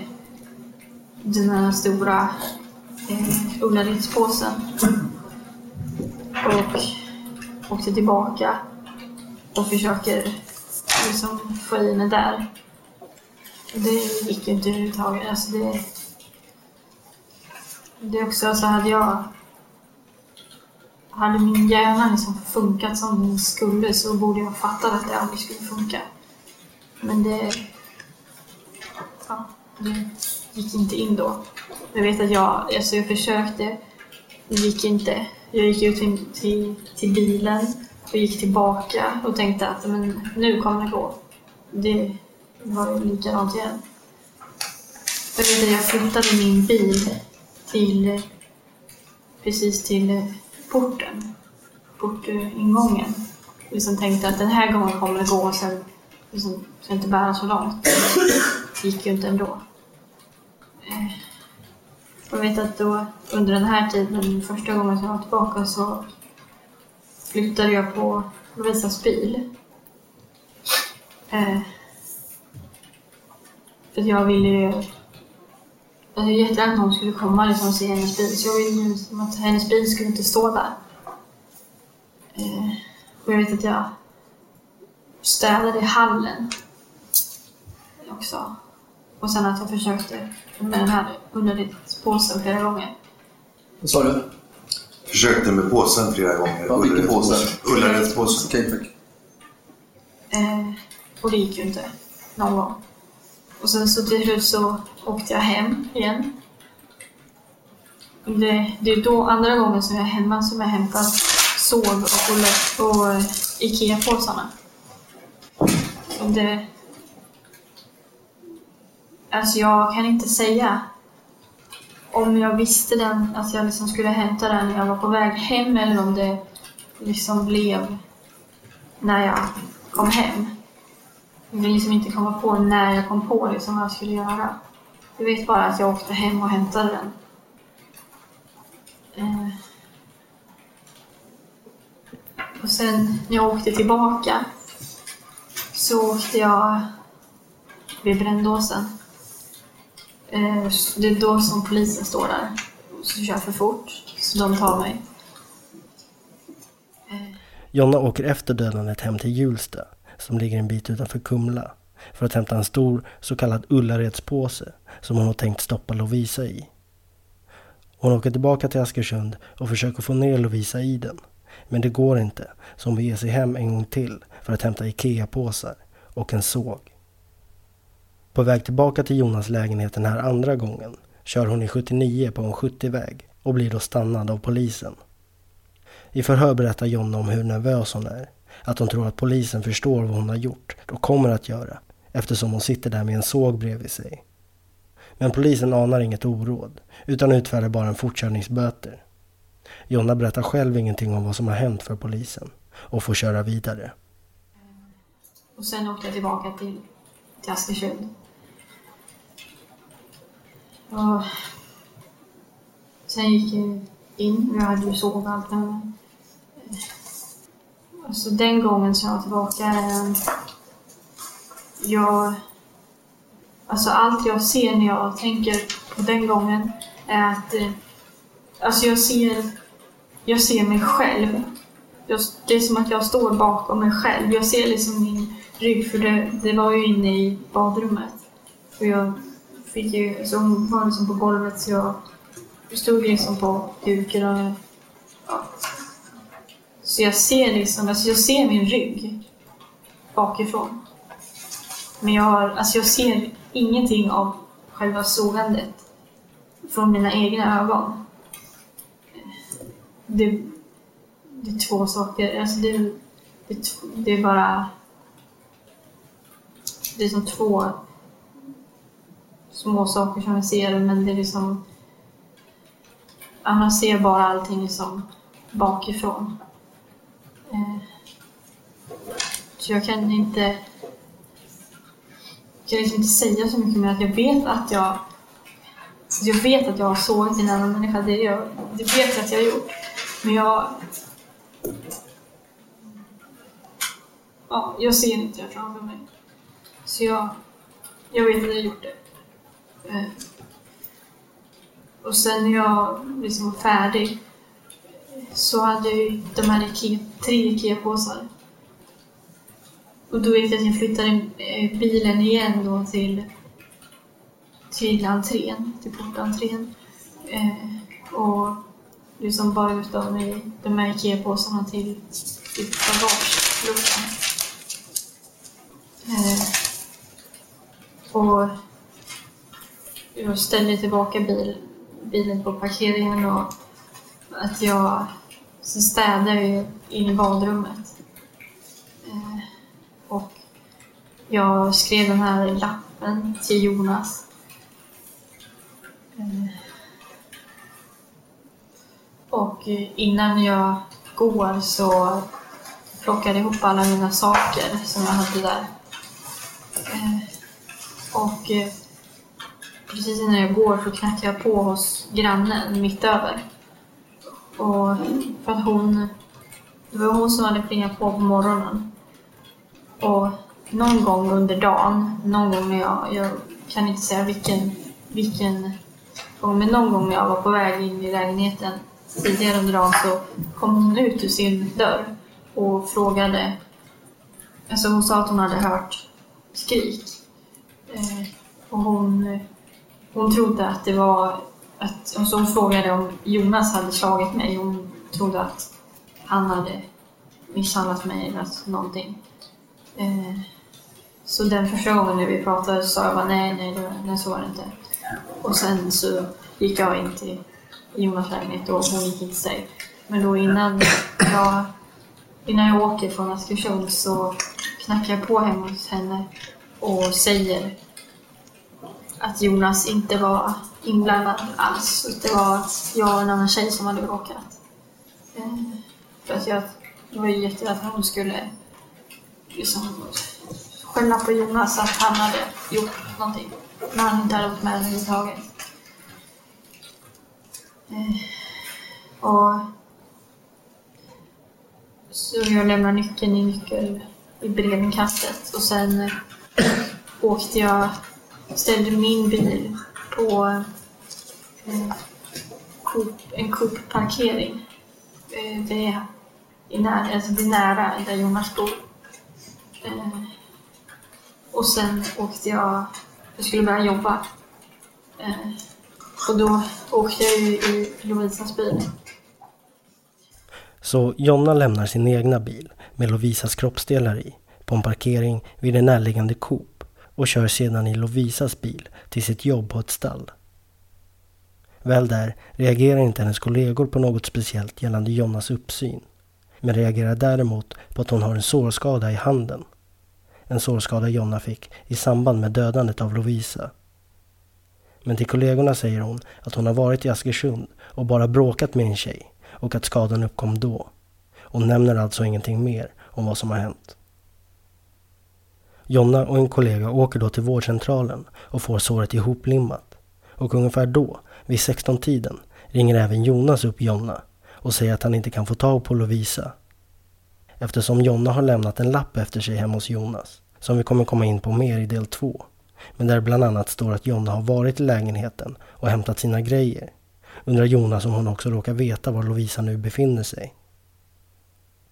Speaker 6: den här stora eh, Ullarydspåsen. Och åkte tillbaka och försöker liksom få i mig där. Det gick ju inte överhuvudtaget. Alltså det, det är också så hade jag hade min hjärna liksom funkat som den skulle så borde jag fattat att det aldrig skulle funka. Men det... Ja, det gick inte in då. Jag vet att jag, alltså jag försökte, det gick inte. Jag gick ut till, till, till bilen och gick tillbaka och tänkte att men, nu kommer det gå. Det var likadant igen. Jag vet att jag flyttade min bil till precis till porten, portingången. Liksom tänkte att den här gången kommer det gå och sen liksom, ska inte bära så långt. Det gick ju inte ändå. Eh, jag vet att då under den här tiden, första gången som jag var tillbaka så flyttade jag på Lovisas bil. Eh, för att jag ville ju... Alltså, jag hade jättegärna att hon skulle komma liksom, och se hennes bil, så jag ville ju liksom att hennes bil skulle inte stå där. Eh, och jag vet att jag städade i hallen också. Och sen att jag försökte med den här underlivspåsen flera gånger.
Speaker 9: Vad sa du?
Speaker 7: Försökte med påsen flera gånger.
Speaker 9: Ja, vilken påse?
Speaker 7: Ullarydspåsen.
Speaker 9: Okej, tack.
Speaker 6: Eh, och det gick ju inte någon gång. Och sen så till slut så åkte jag hem igen. Det, det är då andra gången som jag är hemma som jag hämtar sov och, och, och eh, Ikea-påsarna. Och det... Alltså jag kan inte säga om jag visste den, att jag liksom skulle hämta den när jag var på väg hem eller om det liksom blev när jag kom hem. Jag vill liksom inte komma på när jag kom på liksom vad jag skulle göra. Jag vet bara att jag åkte hem och hämtade den. Eh. Och sen när jag åkte tillbaka så åkte jag vid Brändåsen. Eh, det är då som polisen står där och så kör för fort, så de tar mig. Eh.
Speaker 4: Jonna åker efter dödandet hem till Hjulsta, som ligger en bit utanför Kumla, för att hämta en stor så kallad Ullaredspåse som hon har tänkt stoppa Lovisa i. Hon åker tillbaka till Askersund och försöker få ner Lovisa i den. Men det går inte, så hon beger sig hem en gång till för att hämta IKEA-påsar och en såg. På väg tillbaka till Jonas lägenhet den här andra gången kör hon i 79 på en 70-väg och blir då stannad av polisen. I förhör berättar Jonna om hur nervös hon är. Att hon tror att polisen förstår vad hon har gjort och kommer att göra eftersom hon sitter där med en såg bredvid sig. Men polisen anar inget oråd utan utfärdar bara en fortkörningsböter. Jonna berättar själv ingenting om vad som har hänt för polisen och får köra vidare.
Speaker 6: Och sen åkte jag tillbaka till, till Askersund. Och sen gick jag in jag hade ju sovit allt det här. Alltså den gången som jag var tillbaka, ehm, jag... Alltså allt jag ser när jag tänker på den gången är att... Eh, alltså jag ser... Jag ser mig själv. Jag, det är som att jag står bakom mig själv. Jag ser liksom min rygg, för det, det var ju inne i badrummet. Och jag fick ju... Så hon var liksom på golvet så jag stod liksom på duken och... Ja. Så jag ser liksom, alltså jag ser min rygg bakifrån. Men jag har, alltså jag ser ingenting av själva sågandet från mina egna ögon. Det, det är två saker, alltså det, det, det är bara... Det är som två små saker som jag ser, men det är liksom... annars Man ser bara allting som bakifrån. Eh, så jag kan inte... Jag kan liksom inte säga så mycket mer att jag vet att jag... Alltså, jag vet att jag har sågat en annan människa, det, jag, det vet jag att jag har gjort. Men jag... Ja, jag ser inte det framför mig. Så jag... Jag vet att jag har gjort det. Eh, och sen när jag liksom var färdig så hade jag ju de här Ikea, tre Ikea-påsar. Och då vet jag att jag flyttade eh, bilen igen då till, till entrén, till portentrén. Eh, och liksom bara ut dem i de här Ikea-påsarna till, till bagageluckan. Eh, och jag ställde tillbaka bil, bilen på parkeringen och att jag så städade jag in i badrummet. Eh, och jag skrev den här lappen till Jonas. Eh, och innan jag går så plockade jag ihop alla mina saker som jag hade där. Eh, och eh, precis innan jag går så knackar jag på hos grannen mitt över. Och för att hon, det var hon som hade plingat på på morgonen. Och någon gång under dagen, någon gång när jag, jag kan inte säga vilken, vilken gång, men någon gång när jag var på väg in i lägenheten tidigare under dagen så kom hon ut ur sin dörr och frågade, alltså hon sa att hon hade hört skrik. Eh, och hon, hon trodde att det var att, och så hon frågade om Jonas hade slagit mig. Hon trodde att han hade misshandlat mig eller någonting. Eh, så den första gången när vi pratade så sa jag bara nej, nej, nej så var det inte. Och sen så gick jag in till Jonas lägenhet och hon gick in till sig. Men då innan jag, innan jag åker från Askersund så knackar jag på hemma hos henne och säger att Jonas inte var inblandad alls. Det var jag och en annan tjej som hade bråkat. Eh, för att jag, var ju jätterädd att hon skulle liksom skälla på Jonas att han hade gjort någonting. När han inte hade varit med överhuvudtaget. Eh, och så jag lämnar nyckeln i nyckel i brevinkastet och sen åkte jag, ställde min bil på eh, Coop, en Coop-parkering. Eh, Det är i när, alltså det är nära där Jonas bor. Eh, och sen åkte jag, jag skulle börja jobba. Eh, och då åkte jag ju i Lovisas bil.
Speaker 4: Så Jonna lämnar sin egna bil med Lovisas kroppsdelar i på en parkering vid en närliggande Coop och kör sedan i Lovisas bil till sitt jobb på ett stall. Väl där reagerar inte hennes kollegor på något speciellt gällande Jonnas uppsyn. Men reagerar däremot på att hon har en sårskada i handen. En sårskada Jonna fick i samband med dödandet av Lovisa. Men till kollegorna säger hon att hon har varit i Askersund och bara bråkat med en tjej och att skadan uppkom då. Hon nämner alltså ingenting mer om vad som har hänt. Jonna och en kollega åker då till vårdcentralen och får såret ihoplimmat. Och ungefär då, vid 16-tiden, ringer även Jonas upp Jonna och säger att han inte kan få tag på Lovisa. Eftersom Jonna har lämnat en lapp efter sig hemma hos Jonas, som vi kommer komma in på mer i del 2. Men där bland annat står att Jonna har varit i lägenheten och hämtat sina grejer. Undrar Jonas om hon också råkar veta var Lovisa nu befinner sig.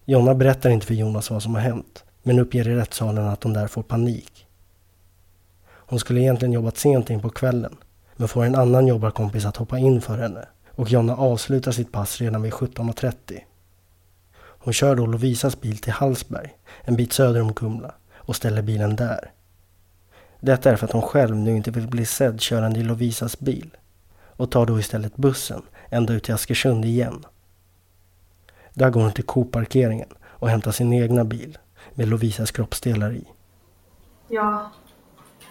Speaker 4: Jonna berättar inte för Jonas vad som har hänt, men uppger i rättssalen att hon där får panik. Hon skulle egentligen jobbat sent in på kvällen, men får en annan jobbarkompis att hoppa in för henne och Jonna avslutar sitt pass redan vid 17.30. Hon kör då Lovisas bil till Hallsberg, en bit söder om Kumla, och ställer bilen där. Detta är för att hon själv nu inte vill bli sedd körande i Lovisas bil och tar då istället bussen ända ut till Askersund igen. Där går hon till Coop-parkeringen och hämtar sin egna bil med Lovisas kroppsdelar i.
Speaker 6: Ja,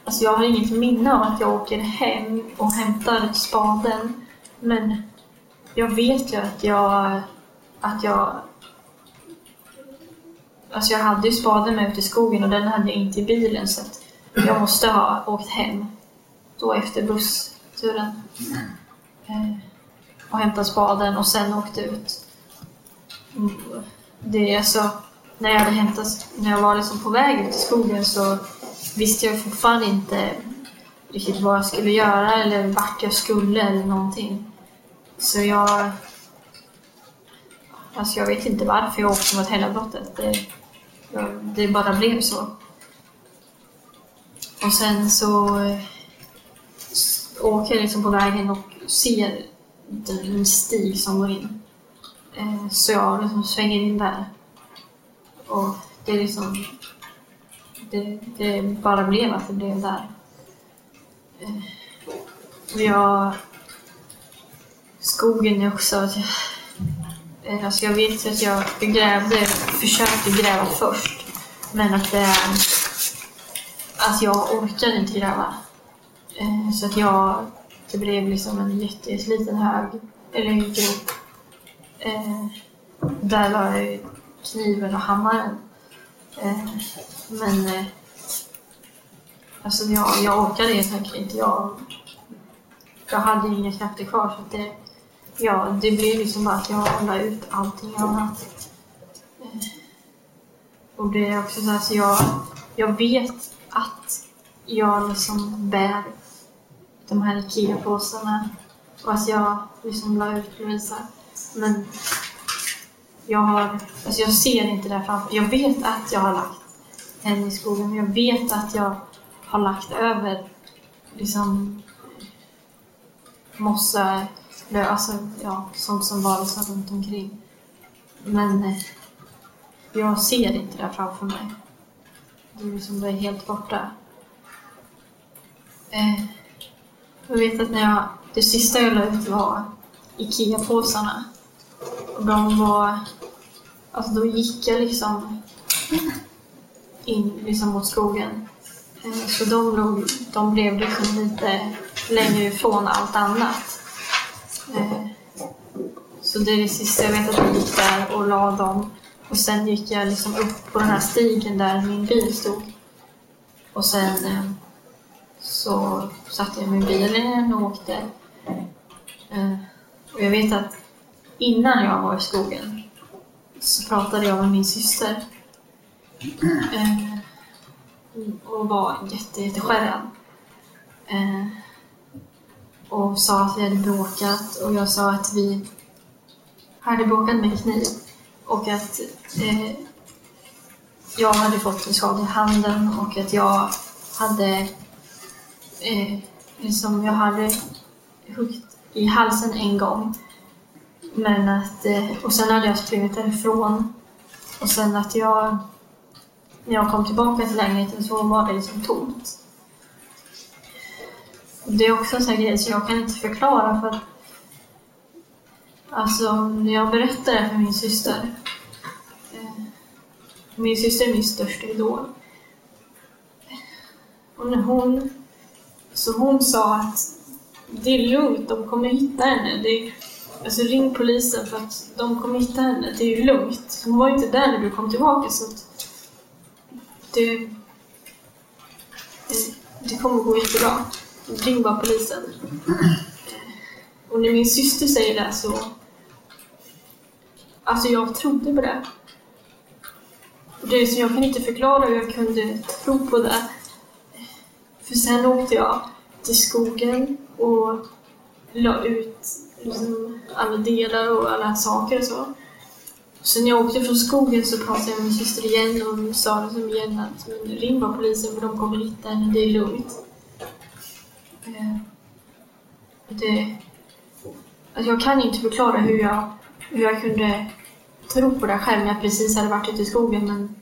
Speaker 6: alltså jag har inget minne av att jag åker hem och hämtar spaden. Men jag vet ju att jag, att jag Alltså jag hade ju spaden med ut i skogen och den hade jag inte i bilen så att jag måste ha åkt hem då efter bussturen. Eh, och hämtat spaden och sen åkt ut. Mm. Det är alltså, när jag hade hämtat, när jag var liksom på väg ut i skogen så visste jag fortfarande inte riktigt vad jag skulle göra eller vart jag skulle eller någonting. Så jag... Alltså jag vet inte varför jag åkte mot Hällabrottet. Det, jag- det bara blev så. Och sen så eh, åker jag liksom på vägen och ser en stig som går in. Eh, så jag liksom svänger in där. Och det är liksom... Det, det bara blev att det blev där. Och jag... Skogen är också... Att jag, eh, alltså jag vet ju att jag grävde, försökte gräva först. Men att det är... Att jag orkade inte gräva. Eh, så att jag... Det blev liksom en jätteliten hög, eller en grop. Där la jag ju kniven och hammaren. Eh, men... Eh, alltså jag, jag orkade helt enkelt inte. Jag, jag hade inga krafter kvar. Så att det, ja, det blev liksom bara att jag la ut allting annat. Eh, och det är också så här, så jag, jag vet att jag liksom bär de här IKEA-påsarna och att jag liksom la ut Lovisa. Men jag har, alltså jag ser inte det här framför Jag vet att jag har lagt henne i skogen, men jag vet att jag har lagt över liksom mossa, lö, alltså ja, sånt som var så runt omkring. Men eh, jag ser inte det framför mig. Det är liksom det är helt borta. Eh, jag vet att när jag, det sista jag la ut var IKEA-påsarna. Och de var, alltså då gick jag liksom in liksom mot skogen. Eh, så de, låg, de blev liksom lite längre ifrån allt annat. Eh, så det är det sista jag vet att jag gick där och la dem. Och sen gick jag liksom upp på den här stigen där min bil stod. Och sen eh, så satte jag min bil i den och åkte. Och jag vet att innan jag var i skogen så pratade jag med min syster. Eh, och var jätte, jätteskärrad. Eh, och sa att vi hade bråkat och jag sa att vi hade bråkat med kniv. och att eh, jag hade fått en skada i handen och att jag hade eh, liksom jag hade huggit i halsen en gång. Men att, eh, och sen hade jag sprungit därifrån. Och sen att jag, när jag kom tillbaka till lägenheten så var det liksom tomt. Det är också en sån här grej som jag kan inte förklara för att Alltså, när jag berättar det för min syster eh, Min syster är min största idol. Och när hon... Så hon sa att det är lugnt, de kommer hitta henne. Det är, alltså ring polisen för att de kommer hitta henne. Det är ju lugnt. Hon var ju inte där när du kom tillbaka så att det, det, det kommer gå jättebra. Ring bara polisen. Och när min syster säger det så... Alltså jag trodde på det. Och det är så jag kan inte förklara hur jag kunde tro på det. För sen åkte jag till skogen och la ut liksom alla delar och alla saker och så. Sen när jag åkte från skogen så pratade jag med min syster igen och sa liksom igen att men ring bara polisen för de kommer hitta henne, det är lugnt. Eh, det, alltså jag kan inte förklara hur jag, hur jag kunde tro på det själv när jag precis hade varit ute i skogen men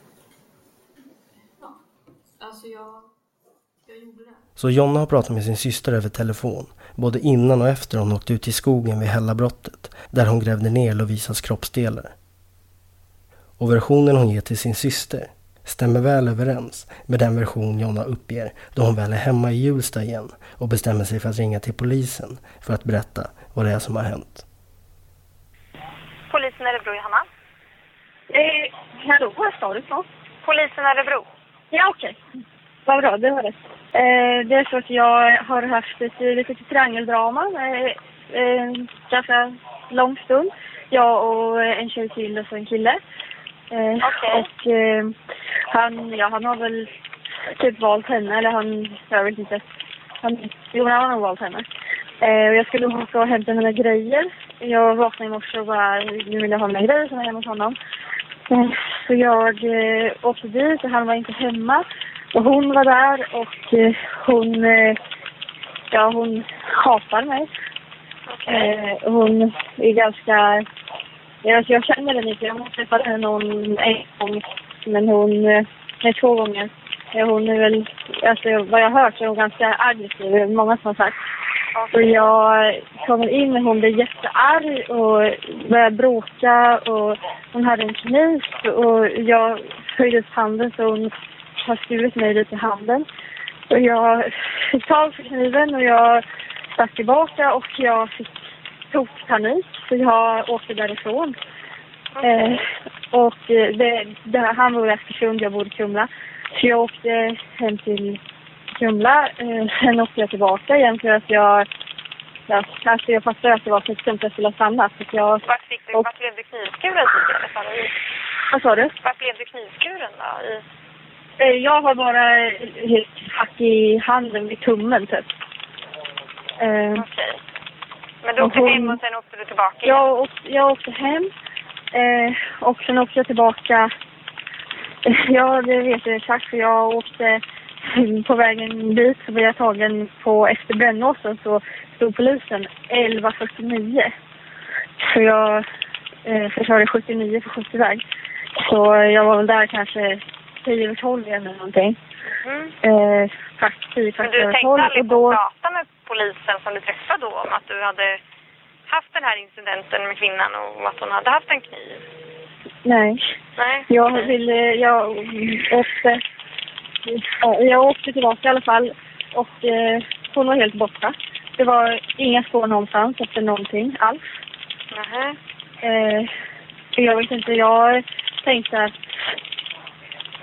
Speaker 6: ja, alltså jag, jag gjorde det.
Speaker 4: Så Jonna har pratat med sin syster över telefon, både innan och efter hon åkte ut i skogen vid Hällabrottet, där hon grävde ner Lovisas kroppsdelar. Och versionen hon ger till sin syster stämmer väl överens med den version Jonna uppger då hon väl är hemma i Hjulsta igen och bestämmer sig för att ringa till polisen för att berätta vad det är som har hänt.
Speaker 2: Polisen Örebro, Johanna.
Speaker 3: Eh, hallå, vad sa du något?
Speaker 2: Polisen Örebro.
Speaker 3: Ja, okej. Vad bra, det var det. Eh, det är så att jag har haft ett litet triangeldrama eh, en ganska lång stund. Jag och en tjej till och så en kille. Eh,
Speaker 2: Okej.
Speaker 3: Och eh, han, ja, han har väl typ valt henne, eller han, jag vet inte. Han, jo, han har nog valt henne. Eh, och jag skulle åka och hämta mina grejer. Jag vaknade i morse och bara, nu vill jag ha mina grejer som är hemma hos honom. Eh, Så jag eh, åkte dit och han var inte hemma. Och hon var där och eh, hon, eh, ja hon hatar mig. Okay. hon är ganska, jag, alltså, jag känner henne inte, jag har träffat henne någon en gång. Men hon, nej två gånger. Hon är väl, alltså vad jag har hört så är hon ganska aggressiv, det är många som har sagt. Och jag kommer in och hon blir jättearg och börjar bråka och hon hade en kniv och jag höjde upp handen så hon har skurit mig lite i handen. Och jag fick tag på kniven och jag stack tillbaka och jag fick tokpanik så jag åkte därifrån. Eh, och eh, det, det, han bor i Askersund, jag bor i Kumla. Så jag åkte hem till Kumla. Eh, [laughs] sen åkte jag tillbaka igen för att jag... Ja, alltså jag fattade att det var extremt att jag skulle ha stannat. Så jag,
Speaker 2: Vart, fick du,
Speaker 3: Och-
Speaker 2: vart blev du knivskuren
Speaker 3: vad sa du?
Speaker 2: Vart blev du knivskuren då? I...
Speaker 3: Eh, jag har bara helt hack i handen vid tummen typ. Eh,
Speaker 2: Okej. Men du åkte
Speaker 3: hon-
Speaker 2: hem och sen åkte du tillbaka igen?
Speaker 3: jag, åkte, jag åkte hem eh, och sen åkte jag tillbaka. [laughs] Ja, det vet jag exakt för jag åkte [laughs] på vägen dit så blev jag tagen på efter Brännåsen så stod polisen 11.49. Så jag eh, förklarade 79 för 70-väg. Så jag var väl där kanske 10 över 12 igen eller någonting.
Speaker 2: Mm.
Speaker 3: Eh, kvart 10,
Speaker 2: Men du tänkte
Speaker 3: 12 och
Speaker 2: aldrig
Speaker 3: då...
Speaker 2: prata med polisen som du träffade då om att du hade haft den här incidenten med kvinnan och att hon hade haft en kniv?
Speaker 3: Nej.
Speaker 2: Nej?
Speaker 3: Jag ville, jag åkte, ja, jag åkte tillbaka i alla fall och eh, hon var helt borta. Det var inga spår någonstans efter någonting alls.
Speaker 2: Nähä.
Speaker 3: Eh, jag vet inte, jag tänkte att,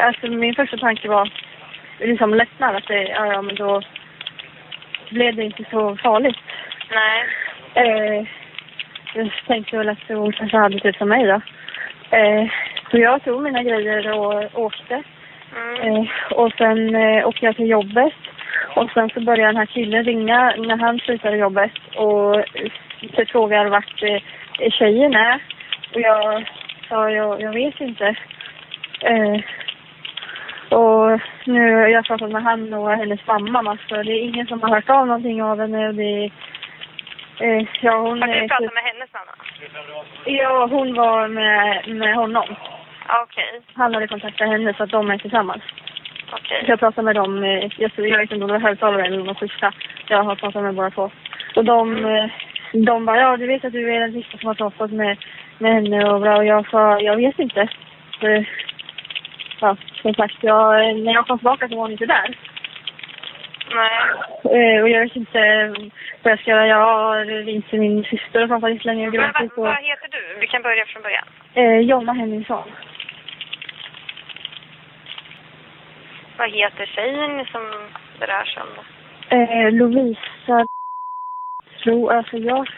Speaker 3: alltså min första tanke var liksom lättnad att det, ja, ja men då blev det inte så farligt.
Speaker 2: Nej.
Speaker 3: Eh, jag tänkte väl att hon kanske hade typ som mig då. Eh, så jag tog mina grejer och åkte.
Speaker 2: Mm.
Speaker 3: Eh, och sen eh, åkte jag till jobbet. Och sen så började den här killen ringa när han slutade jobbet och så frågar vart eh, tjejen är. Och jag sa jag, jag vet inte. Eh, och nu har jag pratat med han och hennes mamma massor. Det är ingen som har hört av någonting av henne. Och det, eh, ja, hon,
Speaker 2: Har du pratat med hennes mamma?
Speaker 3: Ja, hon var med, med honom.
Speaker 2: Ja, Okej,
Speaker 3: Han hade kontaktat henne så att de är tillsammans.
Speaker 2: okej.
Speaker 3: Så jag pratade med dem, eh, jag, jag vet inte om det var högtalare eller något schyssta. Jag har pratat med båda två. Och de, eh, de bara, ja du vet att du är den sista som har pratat med, med henne och bra. Och jag sa, jag vet inte. För, ja, som sagt, jag, när jag kom tillbaka så var hon inte där.
Speaker 2: Nej.
Speaker 3: Eh, och jag vet inte vad jag ska göra. Jag har ringt till min syster och pratat jättelänge och
Speaker 2: vad,
Speaker 3: gråtit. Och,
Speaker 2: vad heter du? Vi kan börja från början.
Speaker 3: eh, Jonna Henningsson.
Speaker 2: Vad heter tjejen som det rör sig om?
Speaker 3: Eh, Lovisa, tror, alltså jag,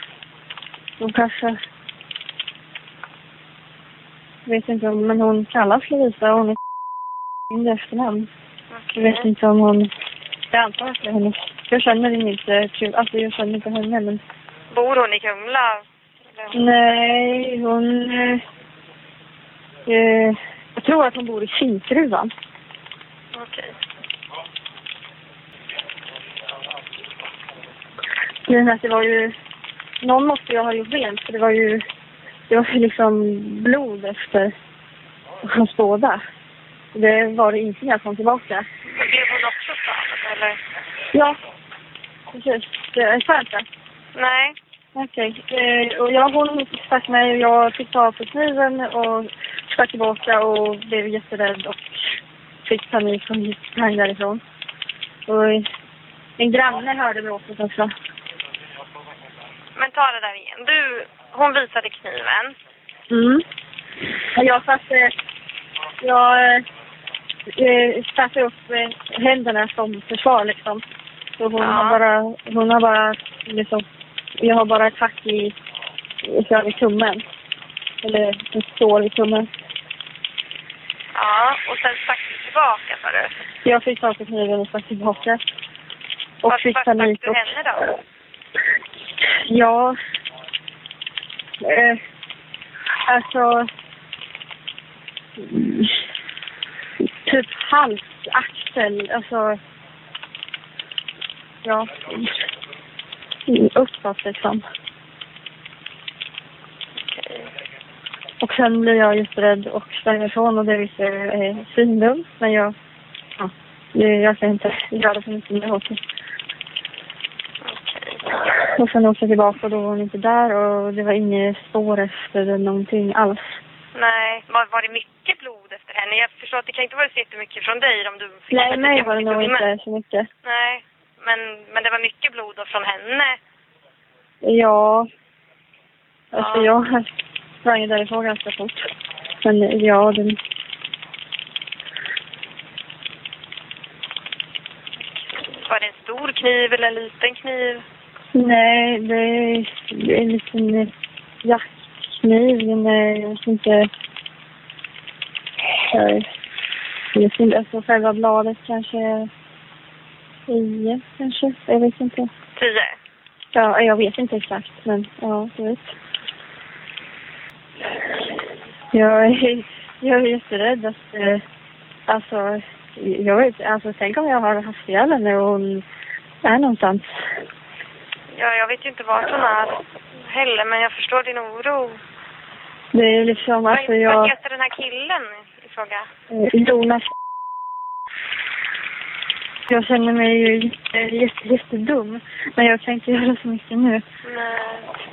Speaker 3: hon kanske, vet inte om, men hon kallas Lovisa och hon är min efternamn. Jag vet inte om hon, jag antar att det är hennes, jag känner henne inte, typ, alltså jag känner inte henne men,
Speaker 2: Bor hon i Kumla?
Speaker 3: Nej hon, eh, eh, jag tror att hon bor i Finkgruvan.
Speaker 2: Okej.
Speaker 3: Grejen är att det var ju, någon måste ju ha gjort rent för det var ju, det var ju liksom blod efter hans båda. Det var det inte när jag kom tillbaka.
Speaker 2: Så blev hon också skadad, eller?
Speaker 3: Ja, precis. Är sant det.
Speaker 2: Nej.
Speaker 3: Okej. Eh, och jag, hon stack mig och jag fick ta på kniven och stack tillbaka och blev jätterädd och fick panik och gick sprang därifrån. Och en granne hörde bråket också.
Speaker 2: Men ta det där igen. Du, hon visade kniven.
Speaker 3: Mm. Jag satte, jag eh, satte upp eh, händerna som försvar liksom. Så hon
Speaker 2: Ja.
Speaker 3: har bara, hon har bara liksom, jag har bara ett hack i, här vid tummen. Eller ett sår vid tummen.
Speaker 2: Ja, och sen stack du tillbaka, sa du.
Speaker 3: Jag fick tag på kniven och stack tillbaka. Och
Speaker 2: Vart
Speaker 3: fick
Speaker 2: vart stack
Speaker 3: panik
Speaker 2: du henne då?
Speaker 3: ja. Eh, alltså. mm, Typ hals, axel, alltså. Ja. Uppåt liksom. Och sen blir jag jätterädd och sprang ifrån och det visste är eh, svindumt. Men jag, ja, jag kan inte göra så mycket med hotet. Och sen åkte jag tillbaka och då var hon inte där och det var inget spår efter någonting alls.
Speaker 2: Nej, var, var det mycket blod henne? Jag förstår att det kan inte vara så jättemycket från dig om du fick
Speaker 3: Nej, mig var det nog inte så mycket.
Speaker 2: Nej, men, men det var mycket blod då från henne.
Speaker 3: Ja. Alltså
Speaker 2: Ja.
Speaker 3: jag sprang därifrån ganska fort. Men ja, det,
Speaker 2: Var det en stor kniv eller en liten kniv?
Speaker 3: nej, det är, det är en liten jackkniv. Den är jag vet inte... Jag vet inte, alltså själva bladet kanske tio kanske. Jag vet inte.
Speaker 2: Tio?
Speaker 3: Ja, jag vet inte exakt, men ja, du vet. Jag är, [laughs] jag är jätterädd att, eh, alltså, jag vet alltså tänk om jag har haft ihjäl henne och hon är någonstans.
Speaker 2: Ja, jag vet ju inte vart hon är heller, men jag förstår din oro.
Speaker 3: Det är liksom, alltså jag,
Speaker 2: vad heter den här killen fråga?
Speaker 3: eh, Jonas. Jag känner mig ju jätte, jätte, jättedum, men jag kan inte göra så mycket nu.
Speaker 2: Nej.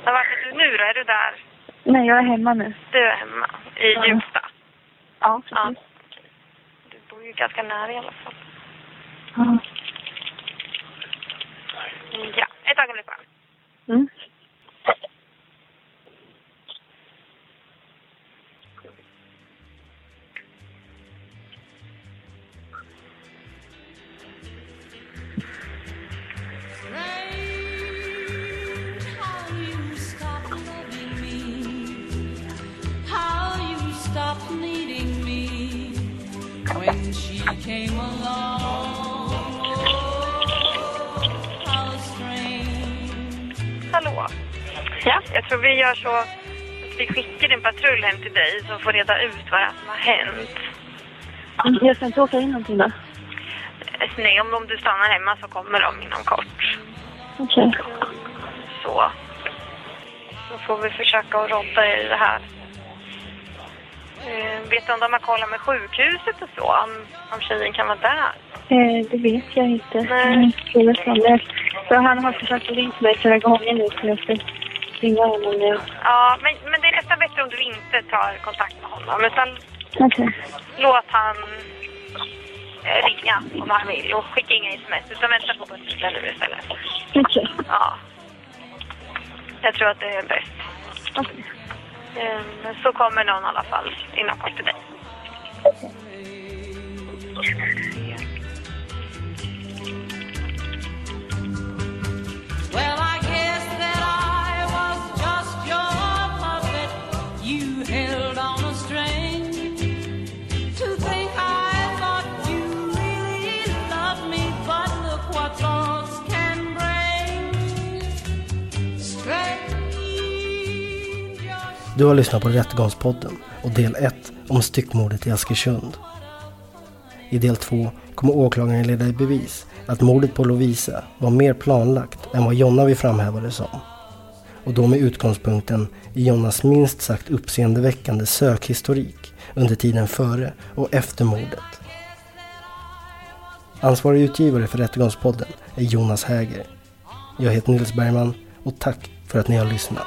Speaker 2: Men vart är du nu då? Är du där?
Speaker 3: Nej, jag är hemma nu.
Speaker 2: Du är hemma i
Speaker 3: Ja.
Speaker 2: Hjulsta?
Speaker 3: Ja,
Speaker 2: Ja.
Speaker 3: precis.
Speaker 2: Du bor ju ganska nära i alla fall.
Speaker 3: Ja.
Speaker 2: Ja, ett ögonblick bara.
Speaker 3: Mm.
Speaker 2: Hallå? Ja? Jag tror vi gör så vi skickar en patrull hem till dig som får reda ut vad det är som har hänt.
Speaker 3: Jag ska inte åka in någonting då?
Speaker 2: Eh, Nej, om, om du stannar hemma så kommer de inom kort.
Speaker 3: Okej.
Speaker 2: Så. Så får vi försöka att rodda i det här. Eh, vet du om de har kollat med sjukhuset och så? Om, om tjejen kan vara där?
Speaker 3: Eh, det vet jag inte.
Speaker 2: Nej.
Speaker 3: Jag. Så han har försökt ringa mig flera gånger nu så jag ska ringa honom nu.
Speaker 2: Ja, men, men det är nästan bättre om du inte tar kontakt med honom. Utan
Speaker 3: Okej.
Speaker 2: låt han eh, ringa om han vill och skicka inga sms. Utan vänta på bussen nu istället.
Speaker 3: Okej.
Speaker 2: Ja. Jag tror att det är bäst.
Speaker 3: Okej.
Speaker 2: Ehm, så kommer någon i alla fall inom kort till dig.
Speaker 9: Well, I
Speaker 4: Du har lyssnat på Rättegångspodden och del 1 om styckmordet i Askersund. I del 2 kommer åklagaren leda i bevis att mordet på Lovisa var mer planlagt än vad Jonna vill framhäva det som. Och då med utgångspunkten i Jonnas minst sagt uppseendeväckande sökhistorik under tiden före och efter mordet. Ansvarig utgivare för Rättegångspodden är Jonas Häger. Jag heter Nils Bergman och tack för att ni har lyssnat.